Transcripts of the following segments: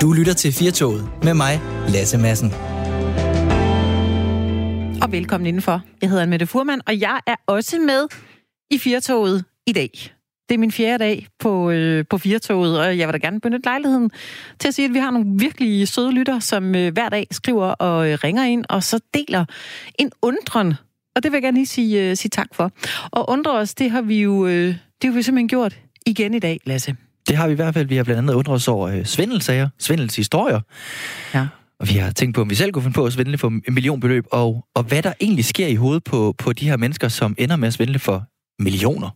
Du lytter til Firtoget med mig, Lasse Madsen. Og velkommen indenfor. Jeg hedder Mette Furman, og jeg er også med i Firtoget i dag. Det er min fjerde dag på, øh, på Firtoget, og jeg vil da gerne benytte lejligheden til at sige, at vi har nogle virkelig søde lytter, som øh, hver dag skriver og øh, ringer ind, og så deler en undren. Og det vil jeg gerne lige sige, øh, sige tak for. Og undre os, det har vi jo øh, det har vi simpelthen gjort igen i dag, Lasse. Det har vi i hvert fald. Vi har blandt andet undret os over øh, svindelsager, svindelshistorier. Ja. Og vi har tænkt på, om vi selv kunne finde på at svindle for en millionbeløb, og, og hvad der egentlig sker i hovedet på, på de her mennesker, som ender med at svindle for millioner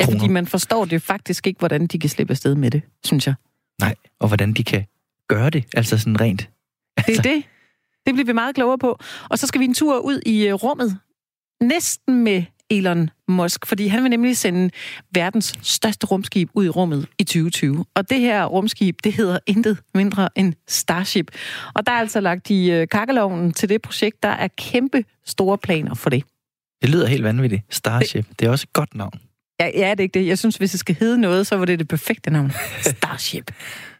Ja, kroner. fordi man forstår det faktisk ikke, hvordan de kan slippe afsted med det, synes jeg. Nej, og hvordan de kan gøre det, altså sådan rent. Det er det. Det bliver vi meget klogere på. Og så skal vi en tur ud i øh, rummet. Næsten med Elon Musk, fordi han vil nemlig sende verdens største rumskib ud i rummet i 2020. Og det her rumskib, det hedder intet mindre end Starship. Og der er altså lagt i øh, kakkeloven til det projekt, der er kæmpe store planer for det. Det lyder helt vanvittigt. Starship, det er også et godt navn. Ja, ja, det er ikke det. Jeg synes, hvis det skal hedde noget, så var det det perfekte navn. Starship.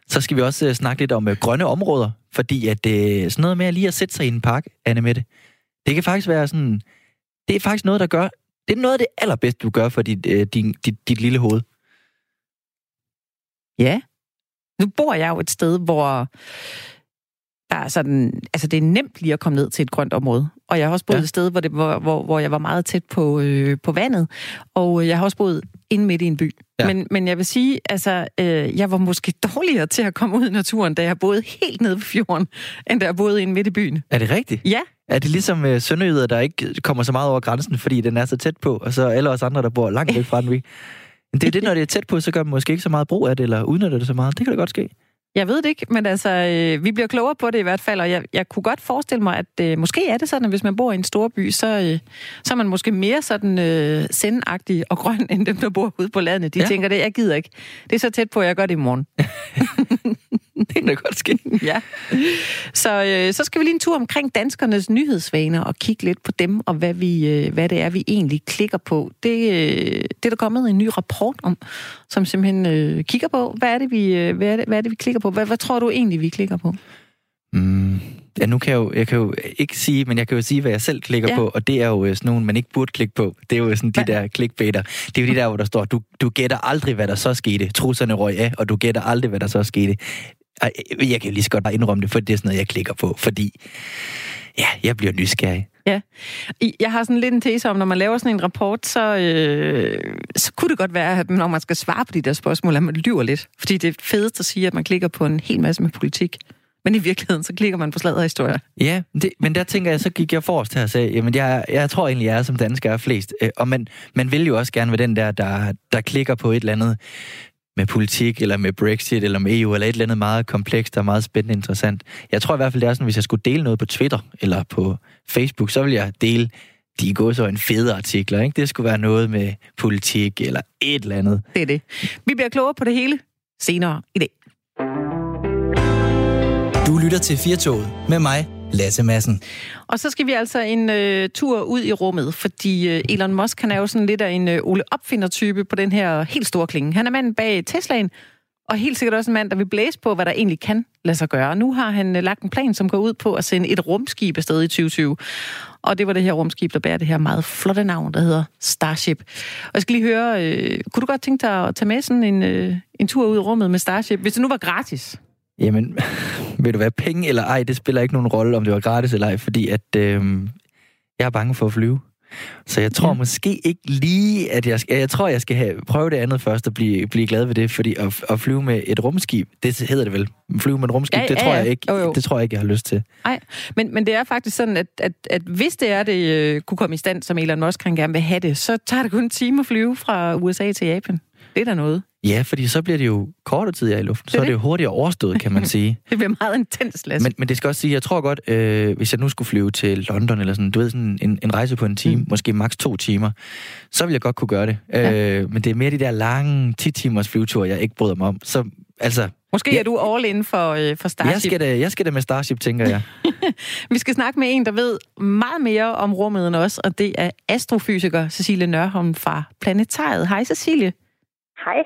Så skal vi også øh, snakke lidt om øh, grønne områder, fordi at øh, sådan noget med at lige at sætte sig i en park, Anne Mette, det kan faktisk være sådan, det er faktisk noget, der gør, det er noget af det allerbedste, du gør for dit, øh, din, dit, dit lille hoved. Ja. Nu bor jeg jo et sted, hvor der er sådan, altså det er nemt lige at komme ned til et grønt område. Og jeg har også boet Ja. et sted, hvor, det, hvor, hvor, hvor jeg var meget tæt på, øh, på vandet. Og jeg har også boet inde midt i en by. Ja. Men, men jeg vil sige, altså, øh, jeg var måske dårligere til at komme ud i naturen, da jeg boede helt nede på fjorden, end da jeg boede inde midt i byen. Er det rigtigt? Ja, Er det ligesom øh, sønderjyder, der ikke kommer så meget over grænsen, fordi den er så tæt på, og så alle os andre, der bor langt væk fra den, vi... Men det er det, når det er tæt på, så gør man måske ikke så meget brug af det, eller udnytter det så meget. Det kan da godt ske. Jeg ved det ikke, men altså, øh, vi bliver klogere på det i hvert fald, og jeg, jeg kunne godt forestille mig, at øh, måske er det sådan, at hvis man bor i en stor by, så, øh, så er man måske mere sådan øh, sendagtig og grøn, end dem, der bor ude på landet. De ja. Tænker, det jeg gider ikke. Det er så tæt på, at jeg gør det i morgen. Det kan da godt ske. ja. Så, øh, så skal vi lige en tur omkring danskernes nyhedsvaner og kigge lidt på dem, og hvad, vi, øh, hvad det er, vi egentlig klikker på. Det, øh, det er der kommet en ny rapport om, som simpelthen øh, kigger på, hvad er, det, vi, øh, hvad, er det, hvad er det, vi klikker på? Hvad, hvad tror du egentlig, vi klikker på? Mm. Ja, nu kan jeg, jo, jeg kan jo ikke sige, men jeg kan jo sige, hvad jeg selv klikker Ja. på, og det er jo øh, sådan nogle, man ikke burde klikke på. Det er jo sådan de der clickbaiter. Det er jo de der, hvor der står, du, du gætter aldrig, hvad der så skete. Trusserne røg af, og du gætter aldrig, hvad der så skete. Jeg kan lige så godt bare indrømme det, for det er sådan noget, jeg klikker på, fordi ja, jeg bliver nysgerrig. I- Jeg har sådan lidt en tese om, når man laver sådan en rapport, så, øh, så kunne det godt være, at når man skal svare på de der spørgsmål, at man lyver lidt. Fordi det er fedest at sige, at man klikker på en hel masse med politik. Men i virkeligheden, så klikker man på sladderhistorier. Ja, det, men der tænker jeg, så gik jeg forrest her og sagde, jamen jeg, jeg tror egentlig, jeg er som dansker er flest. Øh, Og man, man vil jo også gerne være den der, der, der klikker på et eller andet med politik, eller med Brexit, eller med EU, eller et eller andet meget komplekst og meget spændende interessant. Jeg tror i hvert fald, det er sådan, hvis jeg skulle dele noget på Twitter, eller på Facebook, så ville jeg dele de går så en fede artikler, ikke? Det skulle være noget med politik, eller et eller andet. Det er det. Vi bliver klogere på det hele senere i dag. Du lytter til Firtoget med mig, Lasse Madsen. Og så skal vi altså en øh, tur ud i rummet, fordi øh, Elon Musk han er jo sådan lidt af en øh, Ole Opfinder-type på den her helt store klinge. Han er manden bag Teslaen, og helt sikkert også en mand, der vil blæse på, hvad der egentlig kan lade sig gøre. Nu har han øh, lagt en plan, som går ud på at sende et rumskib afsted i 2020. Og det var det her rumskib, der bærer det her meget flotte navn, der hedder Starship. Og jeg skal lige høre, øh, kunne du godt tænke dig at tage med sådan en, øh, en tur ud i rummet med Starship, hvis det nu var gratis? Jamen, vil du være penge eller ej, det spiller ikke nogen rolle, om det var gratis eller ej, fordi at øh, jeg er bange for at flyve. Så jeg tror ja. måske ikke lige, at jeg skal... Jeg tror, jeg skal have, prøve det andet først og blive, blive glad ved det, fordi at, at flyve med et rumskib, det hedder det vel. Flyve med et rumskib, Ja, det, ja, tror ja. jeg ikke, Jo, jo. det tror jeg ikke, jeg har lyst til. Nej, men, men det er faktisk sådan, at, at, at hvis det er, det øh, kunne komme i stand, som Elon Musk han gerne vil have det, så tager det kun en time at flyve fra USA til Japan. Det er da noget. Ja, fordi så bliver det jo kortere tid, i luften. Det Så er det jo hurtigere overstået, kan man sige. Det bliver meget intens, Lasse. Men, men det skal også sige, jeg tror godt, øh, hvis jeg nu skulle flyve til London, eller sådan, du ved, sådan en, en rejse på en time, Mm. mm. måske maks to timer, så vil jeg godt kunne gøre det. Ja. Øh, men det er mere de der lange 10-timers flyveture, jeg ikke bryder mig om. Så altså, Måske Ja. er du all in for, øh, for Starship. jeg skal, da, jeg skal da med Starship, tænker jeg. Vi skal snakke med en, der ved meget mere om rummet end os, og det er astrofysiker Cecilie Nørholm fra Planetariet. Hej Cecilie, Hej.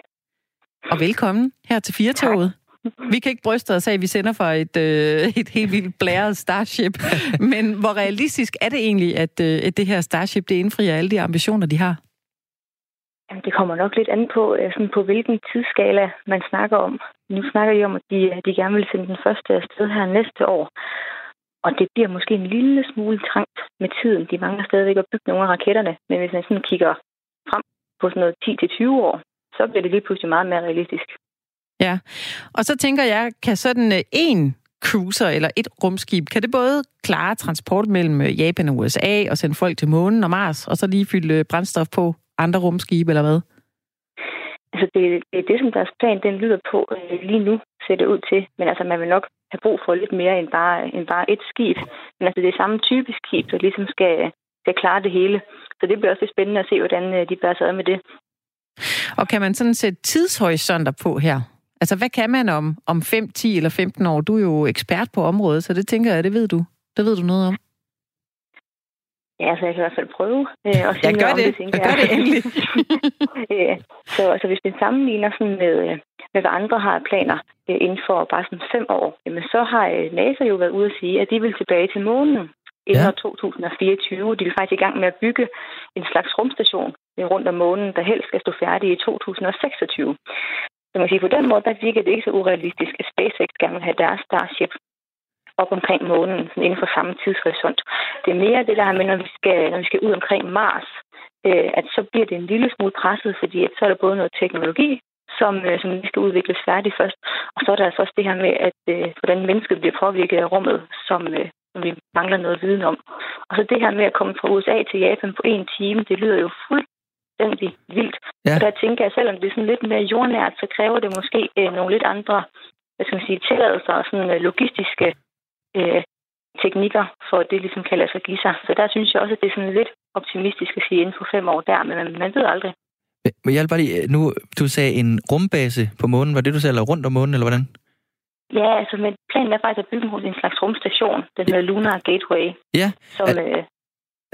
Og velkommen her til Firtoget. Vi kan ikke bryste os af, at vi sender for et, øh, et helt vildt blæret Starship. Men hvor realistisk er det egentlig, at, øh, at det her Starship det indfrier alle de ambitioner, de har? Jamen, det kommer nok lidt an på, øh, sådan på hvilken tidsskala man snakker om. Nu snakker I om, at de, de gerne vil sende den første afsted her næste år. Og det bliver måske en lille smule trangt med tiden. De mangler stadigvæk at bygge nogle af raketterne. Men hvis man sådan kigger frem på sådan noget 10-20 år, så bliver det lige pludselig meget mere realistisk. Ja, og så tænker jeg, kan sådan øh, en cruiser eller et rumskib, kan det både klare transport mellem øh, Japan og USA og sende folk til månen og Mars, og så lige fylde øh, brændstof på andre rumskibe, eller hvad? Altså, det, det er det, som deres plan den lyder på lige nu, ser det ud til. Men altså, man vil nok have brug for lidt mere end bare, end bare et skib. Men altså, det er samme type skib, der ligesom skal, skal klare det hele. Så det bliver også lidt spændende at se, hvordan de bærer sig ad med det. Og kan man sådan sætte tidshorisonter på her? Altså, hvad kan man om, om 5, 10 eller 15 år? Du er jo ekspert på området, så det tænker jeg, det ved du. Det ved du noget om. Ja, så jeg kan i hvert fald prøve. Øh, og jeg gør det. det jeg gør det endelig. øh, så altså, hvis vi sammenligner sådan med, øh, med, hvad andre har planer øh, inden for bare sådan fem år, jamen, så har øh, NASA jo været ude at sige, at de vil tilbage til månen inden ja. 2024. De vil faktisk i gang med at bygge en slags rumstation rundt om månen, der helst skal stå færdig i 2026. Så man kan sige, på den måde, der virker det ikke så urealistisk, at SpaceX gerne vil have deres Starship op omkring månen, sådan inden for samme tidshorisont. Det er mere det der med, når vi skal, når vi skal ud omkring Mars, øh, at så bliver det en lille smule presset, fordi at så er der både noget teknologi, som, øh, som vi skal udvikles færdigt først, og så er der altså også det her med, at øh, hvordan mennesket bliver påvirket af rummet, som, øh, som vi mangler noget viden om. Og så det her med at komme fra USA til Japan på en time, det lyder jo fuldstændig vildt. Ja. Og der tænker jeg, selvom det er sådan lidt mere jordnært, så kræver det måske øh, nogle lidt andre hvad skal man sige, tilladelser og sådan øh, logistiske øh, teknikker, for at det ligesom kan lade sig give sig. Så der synes jeg også, at det er sådan lidt optimistisk at sige inden for fem år der, men man ved aldrig. Men jeg bare lige, nu, du sagde en rumbase på månen. Var det, du sagde, eller rundt om månen, eller hvordan? Ja, altså men planen er faktisk at bygge en slags rumstation, den hedder Lunar Gateway. Ja, som, at, øh,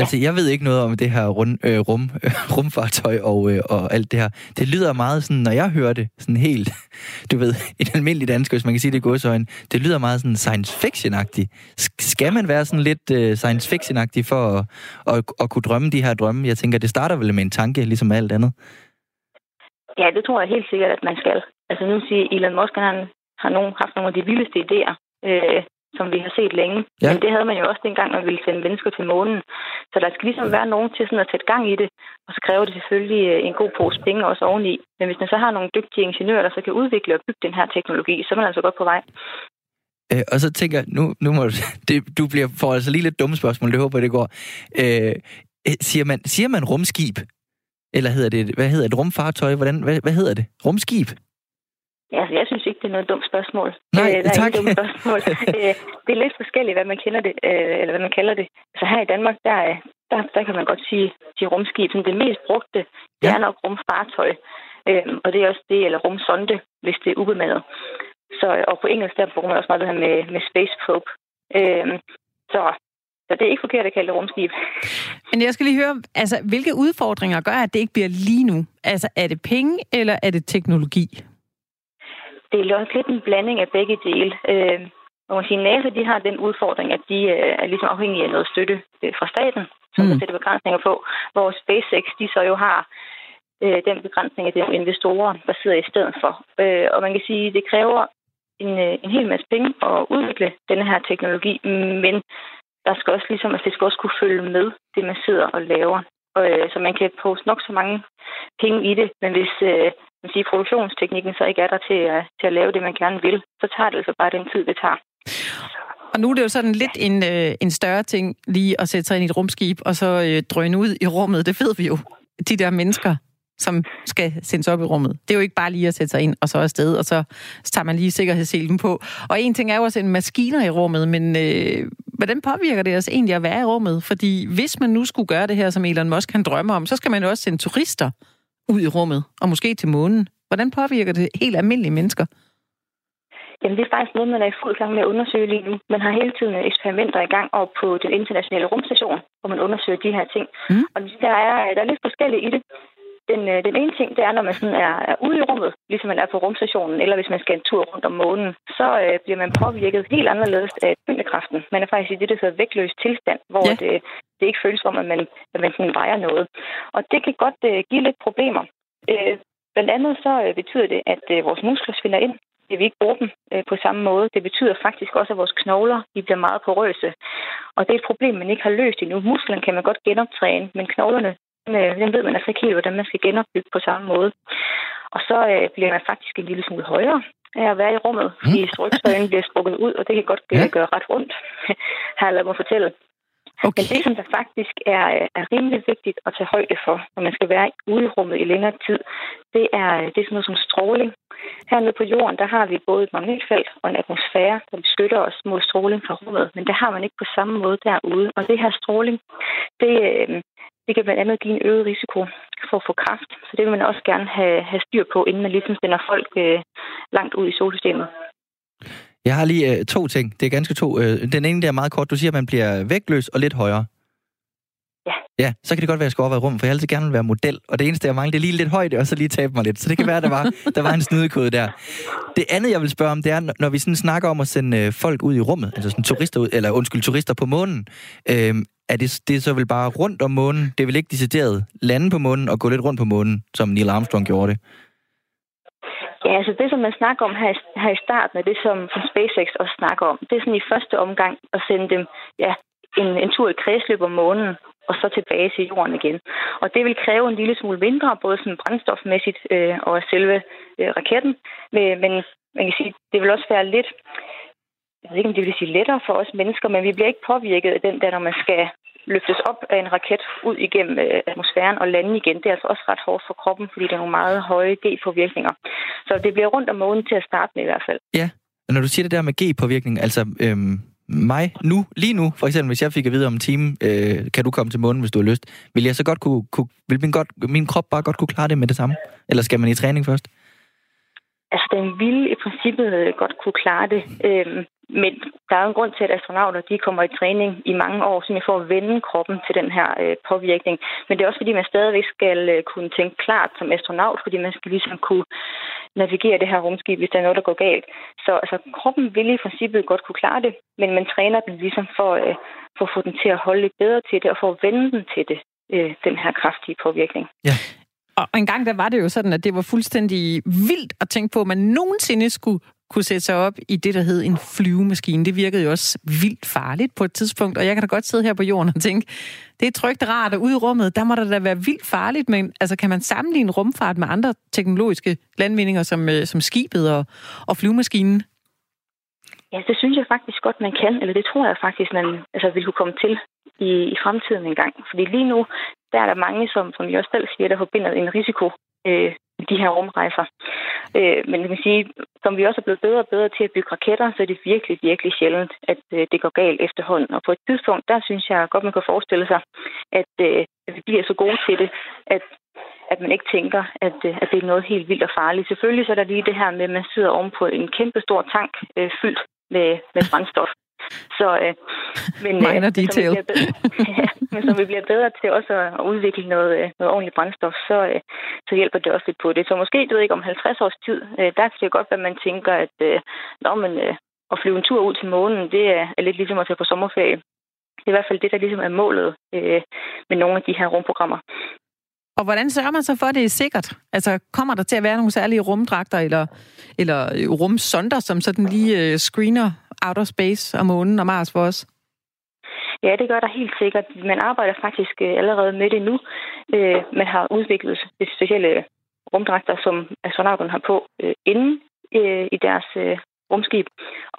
Altså, jeg ved ikke noget om det her rund, øh, rum, øh, rumfartøj og, øh, og alt det her. Det lyder meget sådan, når jeg hører det, sådan helt, du ved, en almindelig dansk, hvis man kan sige det i godsøjne, det lyder meget sådan science fiction-agtigt. Skal man være sådan lidt øh, science fiction-agtig for at, at, at kunne drømme de her drømme? Jeg tænker, det starter vel med en tanke, ligesom alt andet. Ja, det tror jeg helt sikkert, at man skal. Altså nu siger Elon Musk, han har nogen, haft nogle af de vildeste idéer. Øh, som vi har set længe. Ja. Men det havde man jo også dengang, man ville sende mennesker til månen. Så der skal ligesom være nogen til sådan at sætte gang i det, og så kræver det selvfølgelig øh, en god pose penge også oveni. Men hvis man så har nogle dygtige ingeniører, der så kan udvikle og bygge den her teknologi, så er man altså godt på vej. Øh, og så tænker jeg, nu, nu må du, det, du bliver for altså lige lidt dumme spørgsmål, det håber jeg, det går. Øh, siger, man, siger man rumskib? Eller hedder det, hvad hedder det, rumfartøj? Hvordan, hvad, hvad hedder det? Rumskib? Ja, altså, jeg synes ikke, det er noget dumt spørgsmål. Nej, øh, der er tak. ikke dumt spørgsmål. Øh, det er lidt forskelligt, hvad man kender det, øh, eller hvad man kalder det. Så her i Danmark, der, der, der kan man godt sige, de rumskib. Som det mest brugte, det ja. er nok rumfartøj. Og det er også det, eller rumsonde, hvis det er ubemandet. Så, og på engelsk, der bruger man også meget det her med, med space probe. Så så det er ikke forkert at kalde det rumskib. Men jeg skal lige høre, altså, hvilke udfordringer gør, at det ikke bliver lige nu? Altså, er det penge, eller er det teknologi? Det er også lidt en blanding af begge dele. Øh, og man siger, NASA de har den udfordring, at de øh, er ligesom afhængige af noget støtte øh, fra staten, som mm. der sætter begrænsninger på, hvor SpaceX de så jo har øh, den begrænsning af de investorer, der sidder i stedet for. Øh, og man kan sige, at det kræver en, øh, en hel masse penge at udvikle denne her teknologi, men der skal også ligesom, at det skal også kunne følge med det, man sidder og laver. Og, øh, så man kan poste nok så mange penge i det, men hvis øh, man siger, produktionsteknikken så ikke er der til, øh, til at lave det, man gerne vil, så tager det altså bare den tid, det tager. Og nu er det jo sådan lidt en, øh, en større ting lige at sætte sig ind i et rumskib, og så øh, drøne ud i rummet. Det ved vi jo. De der mennesker, som skal sendes op i rummet. Det er jo ikke bare lige at sætte sig ind og så afsted, og så, så tager man lige sikkerhedsselen på. Og en ting er jo at sende maskiner i rummet, men øh, hvordan påvirker det os egentlig at være i rummet? Fordi hvis man nu skulle gøre det her, som Elon Musk kan drømme om, så skal man jo også sende turister ud i rummet, og måske til månen. Hvordan påvirker det helt almindelige mennesker? Jamen, det er faktisk noget, man er i fuld gang med at undersøge lige nu. Man har hele tiden eksperimenter i gang op på den internationale rumstation, hvor man undersøger de her ting. Mm. Og der er, der er lidt forskelligt i det. Den, øh, den ene ting, det er, når man sådan er, er ude i rummet, ligesom man er på rumstationen, eller hvis man skal en tur rundt om månen, så øh, bliver man påvirket helt anderledes af tyngdekraften. Man er faktisk i det, der hedder vægtløs tilstand, hvor ja. det, det ikke føles som, at man, at man sådan vejer noget. Og det kan godt øh, give lidt problemer. Øh, blandt andet så øh, betyder det, at øh, vores muskler svinder ind, det vi ikke bruger dem øh, på samme måde. Det betyder faktisk også, at vores knogler de bliver meget porøse. Og det er et problem, man ikke har løst endnu. Musklerne kan man godt genoptræne, men knoglerne, øh, den ved man altså ikke helt, hvordan man skal genopbygge på samme måde. Og så øh, bliver man faktisk en lille smule højere af at være i rummet, fordi mm. strykstøjen bliver strukket ud, og det kan godt ja. gøre ret ondt, har jeg mig fortælle. Okay. Men det, som der faktisk er, er rimelig vigtigt at tage højde for, når man skal være ude i rummet i længere tid, det er, det er sådan noget som stråling. Hernede på jorden, der har vi både et magnetfelt og en atmosfære, der beskytter os mod stråling fra rummet, men det har man ikke på samme måde derude. Og det her stråling, det, øhm, det kan blandt andet give en øget risiko for at få kræft. Så det vil man også gerne have, have styr på, inden man ligesom sender folk øh, langt ud i solsystemet. Jeg har lige øh, to ting. Det er ganske to. Øh, den ene der er meget kort. Du siger, at man bliver vægtløs og lidt højere. Ja. Ja, så kan det godt være, at jeg skal overveje rum, for jeg altid gerne vil være model. Og det eneste, jeg mangler, det er lige lidt højde, og så lige tabe mig lidt. Så det kan være, at der var, der var en snydekode der. Det andet, jeg vil spørge om, det er, når vi sådan snakker om at sende øh, folk ud i rummet, altså sådan turister ud, eller undskyld, turister på månen, øh, er det, det er så vel bare rundt om månen? Det er vel ikke decideret lande på månen og gå lidt rundt på månen, som Neil Armstrong gjorde det? Ja, altså det, som man snakker om her, her i starten, og det, som, som SpaceX også snakker om, det er sådan i første omgang at sende dem ja, en, en tur i kredsløb om månen, og så tilbage til jorden igen. Og det vil kræve en lille smule mindre, både sådan brændstofmæssigt øh, og selve øh, raketten. Men man kan sige, det vil også være lidt, jeg ved ikke, om det vil sige lettere for os mennesker, men vi bliver ikke påvirket af den der, når man skal løftes op af en raket ud igennem øh, atmosfæren og lande igen. Det er altså også ret hårdt for kroppen, fordi der er nogle meget høje G-påvirkninger. Så det bliver rundt om månen til at starte med i hvert fald. Ja, og når du siger det der med G-påvirkning, altså øhm, mig nu, lige nu, for eksempel, hvis jeg fik at vide om en time, øh, kan du komme til månen, hvis du har lyst, vil jeg så godt kunne, kunne vil min, godt, min krop bare godt kunne klare det med det samme? Eller skal man i træning først? Altså, den ville i princippet øh, godt kunne klare det. Øhm, men der er jo en grund til, at astronauter de kommer i træning i mange år, simpelthen for at vende kroppen til den her øh, påvirkning. Men det er også fordi, man stadigvæk skal øh, kunne tænke klart som astronaut, fordi man skal ligesom kunne navigere det her rumskib, hvis der er noget, der går galt. Så altså, kroppen vil i princippet godt kunne klare det, men man træner den ligesom for, øh, for at få den til at holde lidt bedre til det, og for at vende den til det, øh, den her kraftige påvirkning. Ja. Og engang der var det jo sådan, at det var fuldstændig vildt at tænke på, at man nogensinde skulle kunne sætte sig op i det, der hed en flyvemaskine. Det virkede jo også vildt farligt på et tidspunkt, og jeg kan da godt sidde her på jorden og tænke, det er trygt rart, og ude i rummet, der må det da være vildt farligt, men altså, kan man sammenligne rumfart med andre teknologiske landvindinger, som, øh, som skibet og, og flyvemaskinen? Ja, det synes jeg faktisk godt, man kan, eller det tror jeg faktisk, man altså, vil kunne komme til i, i fremtiden engang. Fordi lige nu, der er der mange, som, som jeg også selv siger, der forbinder en risiko øh, de her rumrejser. Øh, men det man sige, som vi også er blevet bedre og bedre til at bygge raketter, så er det virkelig, virkelig sjældent, at øh, det går galt efterhånden. Og på et tidspunkt, der synes jeg godt, man kan forestille sig, at, øh, at vi bliver så gode til det, at at man ikke tænker, at, øh, at det er noget helt vildt og farligt. Selvfølgelig så er der lige det her med, at man sidder oven på en kæmpe stor tank øh, fyldt med, med brændstof. Så, øh, men, Minor øh, detail. Som bedre, ja, men som vi bliver bedre til også at, udvikle noget, øh, noget ordentligt brændstof, så, øh, så hjælper det også lidt på det. Så måske, du ved ikke, om 50 års tid, øh, der kan det godt være, at man tænker, at øh, når man, øh, at flyve en tur ud til månen, det er, er lidt ligesom at tage på sommerferie. Det er i hvert fald det, der ligesom er målet øh, med nogle af de her rumprogrammer. Og hvordan sørger man så for, at det er sikkert? Altså, kommer der til at være nogle særlige rumdragter eller, eller øh, rumsonder, som sådan lige øh, screener outer space og månen og Mars for os? Ja, det gør der helt sikkert. Man arbejder faktisk øh, allerede med det nu. Man har udviklet specielle rumdragter, som astronauterne har på inden i deres rumskib,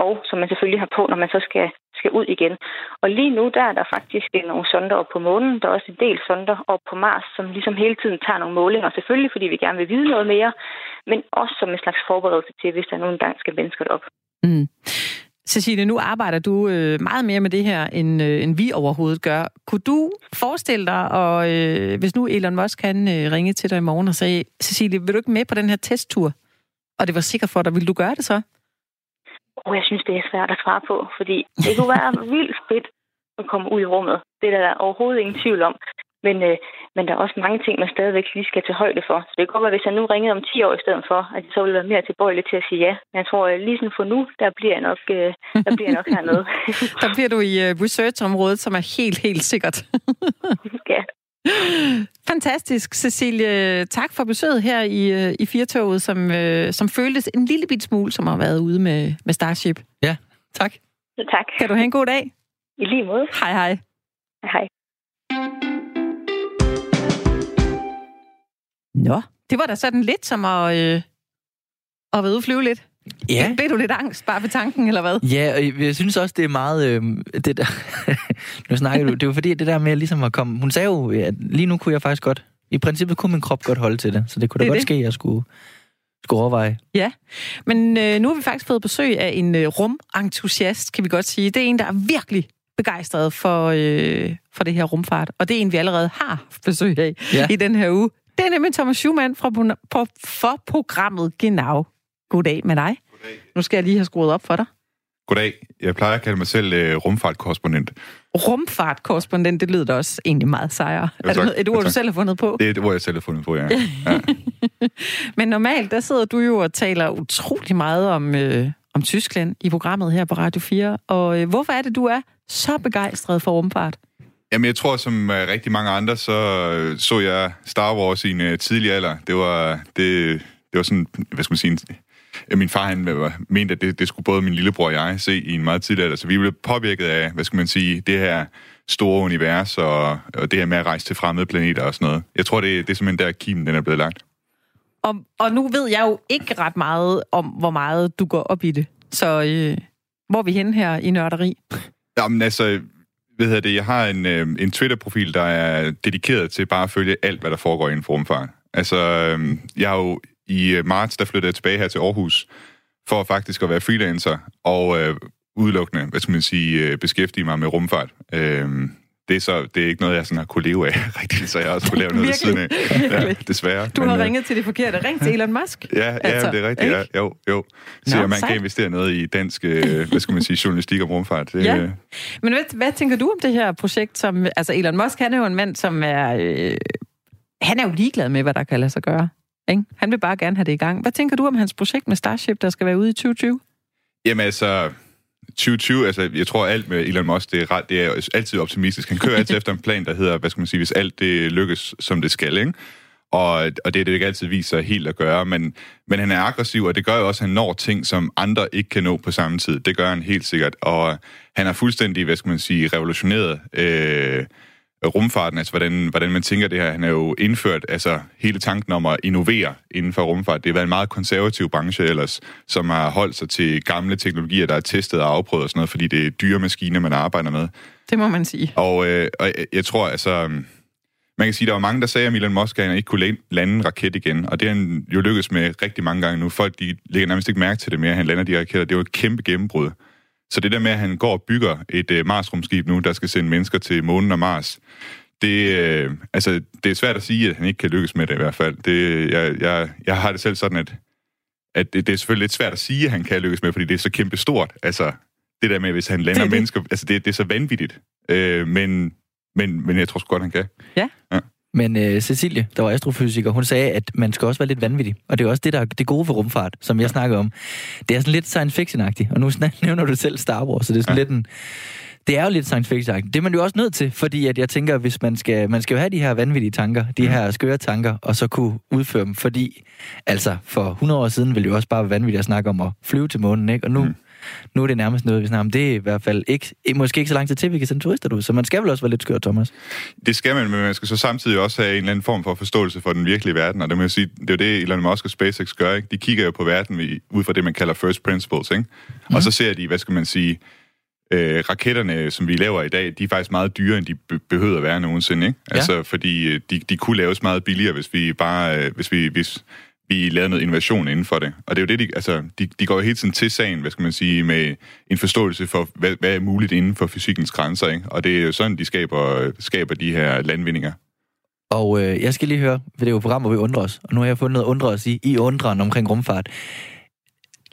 og som man selvfølgelig har på, når man så skal, skal ud igen. Og lige nu, der er der faktisk øh, nogle sonder op på månen. Der er også en del sonder op på Mars, som ligesom hele tiden tager nogle målinger. Selvfølgelig, fordi vi gerne vil vide noget mere, men også som en slags forberedelse til, hvis der nogle gange skal mennesker op. Mm. Cecilie, nu arbejder du øh, meget mere med det her, end, øh, end vi overhovedet gør. Kunne du forestille dig, og øh, hvis nu Elon Musk kan øh, ringe til dig i morgen og sige, Cecilie, vil du ikke med på den her testtur? Og det var sikkert for dig, vil du gøre det så? Og jeg synes, det er svært at svare på, fordi det kunne være vildt fedt at komme ud i rummet. Det er der overhovedet ingen tvivl om. Men, øh, men der er også mange ting, man stadigvæk lige skal tage højde for. Så det kan godt være, hvis jeg nu ringede om 10 år i stedet for, at jeg så ville være mere tilbøjelig til at sige ja. Men jeg tror, at lige sådan for nu, der bliver jeg nok, øh, der bliver jeg nok hernede. der bliver du i uh, research-området, som er helt, helt sikkert. ja. Fantastisk, Cecilie. Tak for besøget her i, uh, i Firtoget, som, uh, som føltes en lille bit smule, som har været ude med, med Starship. Ja, tak. Tak. Kan du have en god dag? I lige måde. Hej, hej. Hej. Nå, det var da sådan lidt som at, øh, at være ude flyve lidt. Ja. Blev du lidt angst bare ved tanken, eller hvad? Ja, og jeg synes også, det er meget... Øh, det der, nu snakker du... Det var fordi, det der med ligesom at komme... Hun sagde jo, at lige nu kunne jeg faktisk godt... I princippet kunne min krop godt holde til det, så det kunne da Det godt det. ske, at jeg skulle, skulle overveje. Ja, men øh, nu har vi faktisk fået besøg af en øh, rumentusiast, kan vi godt sige. Det er en, der er virkelig begejstret for, øh, for det her rumfart, og det er en, vi allerede har besøg af Ja. i den her uge. Det er nemlig Thomas Schumann fra, på, på, for programmet Genau. Goddag med dig. Goddag. Nu skal jeg lige have skruet op for dig. Goddag. Jeg plejer at kalde mig selv øh, rumfartkorrespondent. Rumfartkorrespondent, det lyder da også egentlig meget sejere. Jo, Er det noget- et ord, Jo, du selv har fundet på? Det er det, hvor jeg selv har fundet på, ja. ja. Men normalt, der sidder du jo og taler utrolig meget om, øh, om Tyskland i programmet her på Radio 4. Og øh, hvorfor er det, du er så begejstret for rumfart? Jamen, jeg tror, som øh, rigtig mange andre, så øh, så jeg Star Wars i en øh, tidlig alder. Det var, det, det var sådan, hvad skal man sige, en, min far han mente, at det, det skulle både min lillebror og jeg se i en meget tidlig alder. Så vi blev påvirket af, hvad skal man sige, det her store univers og, og det her med at rejse til fremmede planeter og sådan noget. Jeg tror, det, det er simpelthen der, kimen den er blevet lagt. Og, og nu ved jeg jo ikke ret meget om, hvor meget du går op i det. Så øh, hvor er vi henne her i nørderi? Jamen altså, hvad hedder det, jeg har en, øh, en Twitter-profil, der er dedikeret til bare at følge alt, hvad der foregår inden for rumfart. Altså, øh, jeg har jo i øh, marts, der flyttede jeg tilbage her til Aarhus, for faktisk at være freelancer, og øh, udelukkende, hvad skal man sige, øh, beskæftige mig med rumfart. Øh, det er, så, det er ikke noget, jeg sådan har kunne leve af rigtigt, så jeg også kunne lave noget ved siden af. Ja, desværre. Du har øh, ringet til det forkerte. Ring til Elon Musk. Ja, ja Altså, det er rigtigt. Ja, jo, jo. Så Nå, man sejt. kan investere noget i dansk, øh, hvad skal man sige, journalistik om rumfart. Det, Ja. øh, Men hvad, hvad tænker du om det her projekt? Som, altså Elon Musk, han er jo en mand, som er... Øh, han er jo ligeglad med, hvad der kan lade sig gøre. Ikke? Han vil bare gerne have det i gang. Hvad tænker du om hans projekt med Starship, der skal være ude i 2020? Jamen altså, 2020, altså jeg tror alt med Elon Musk, det er, ret, det er altid optimistisk. Han kører altid efter en plan, der hedder, hvad skal man sige, hvis alt det lykkes, som det skal, ikke? Og, og det er det, ikke altid viser sig helt at gøre, men, men han er aggressiv, og det gør jo også, at han når ting, som andre ikke kan nå på samme tid. Det gør han helt sikkert, og han har fuldstændig, hvad skal man sige, revolutioneret øh, rumfarten, altså hvordan, hvordan man tænker det her. Han har jo indført altså, hele tanken om at innovere inden for rumfart. Det har været en meget konservativ branche ellers, som har holdt sig til gamle teknologier, der er testet og afprøvet og sådan noget, fordi det er dyre maskiner, man arbejder med. Det må man sige. Og, øh, og jeg- tror, altså... Man kan sige, der var mange, der sagde, at Elon Musk han ikke kunne la- lande en raket igen. Og det har han jo lykkes med rigtig mange gange nu. Folk de lægger nærmest ikke mærke til det mere, at han lander de raketter. Det er jo et kæmpe gennembrud. Så det der med, at han går og bygger et øh, Mars-rumskib nu, der skal sende mennesker til månen og Mars, det, øh, altså, det er svært at sige, at han ikke kan lykkes med det i hvert fald. Det, jeg, jeg, jeg har det selv sådan, at, at det, det er selvfølgelig lidt svært at sige, at han kan lykkes med, fordi det er så kæmpe stort. Altså, det der med, hvis han lander Det det. mennesker, altså det, det er så vanvittigt. Øh, men, men, men jeg tror sgu godt, han kan. Men øh, Cecilie, der var astrofysiker, hun sagde, at man skal også være lidt vanvittig. Og det er også det, der er det gode ved rumfart, som jeg snakker om. Det er sådan lidt science fiction-agtigt. Og nu nævner du selv Star Wars, så det er sådan Ja. ja. lidt en... Det er jo lidt science fiction Det er man jo også nødt til, fordi at jeg tænker, hvis man skal, man skal jo have de her vanvittige tanker, de her skøre tanker, og så kunne udføre dem, fordi altså for 100 år siden ville det jo også bare være vanvittigt at snakke om at flyve til månen, ikke? Og nu, mm. Nu er det nærmest noget, vi snakker om. Det er i hvert fald ikke, måske ikke så lang tid til, vi kan sende turister ud, så man skal vel også være lidt skør, Thomas. Det skal man, men man skal så samtidig også have en eller anden form for forståelse for den virkelige verden, og det må jeg sige, det er jo det, Elon Musk og SpaceX gør, ikke? De kigger jo på verden ud fra det, man kalder first principles, ikke? Mm. Og så ser de, hvad skal man sige, øh, raketterne, som vi laver i dag, de er faktisk meget dyrere, end de be- behøver at være nogensinde, ikke? Ja. Altså, fordi øh, de, de kunne laves meget billigere, hvis vi bare, øh, hvis vi, hvis vi lavede noget innovation inden for det. Og det er jo det, de, altså, de, de går jo hele tiden til sagen, hvad skal man sige, med en forståelse for, hvad, hvad er muligt inden for fysikkens grænser, ikke? Og det er jo sådan, de skaber, skaber de her landvindinger. Og øh, jeg skal lige høre, for det er jo et program, hvor vi undrer os, og nu har jeg fundet noget at undre os i, i undren omkring rumfart.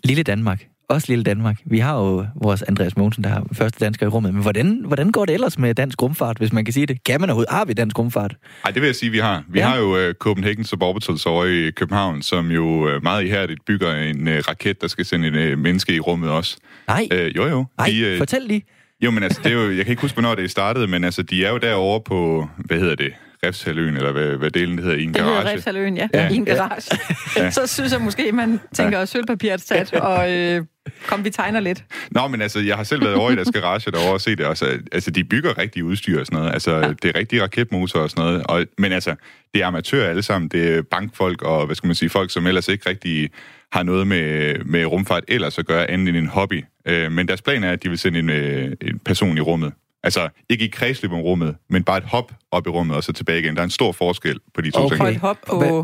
Lille Danmark, også lille Danmark. Vi har jo vores Andreas Mogensen, der er første dansker i rummet. Men hvordan, hvordan går det ellers med dansk rumfart, hvis man kan sige det? Kan man overhovedet? Har vi dansk rumfart? Ej, det vil jeg sige, vi har. Vi Ja. har jo uh, Copenhagen Suborbitals over i København, som jo uh, meget ihærdigt bygger en uh, raket, der skal sende en uh, menneske i rummet også. Nej, Uh, jo, jo. Nej, De, øh, fortæl lige. Jo, men altså, det er jo, jeg kan ikke huske, hvornår det startede, men altså, de er jo derovre på, hvad hedder det, Refshaløen, eller hvad, hvad delen det hedder, i en Det hedder garage. Refsaløen, ja. Ja. I en garage. Ja. Så synes jeg måske, man tænker ja. sølvpapiret sat, og øh, kom, vi tegner lidt. Nå, men altså, jeg har selv været over i deres garage derovre og set det også. Altså, de bygger rigtig udstyr og sådan noget. Altså, ja. det er rigtig raketmotor og sådan noget. Og, men altså, det er amatører alle sammen. Det er bankfolk og, hvad skal man sige, folk, som ellers ikke rigtig har noget med, med rumfart ellers at gøre andet end en hobby. Øh, men deres plan er, at de vil sende en, øh, en person i rummet. Altså, ikke i kredsløb om rummet, men bare et hop op i rummet og så tilbage igen. Der er en stor forskel på de to Okay. ting. Og et hop på... Hvad-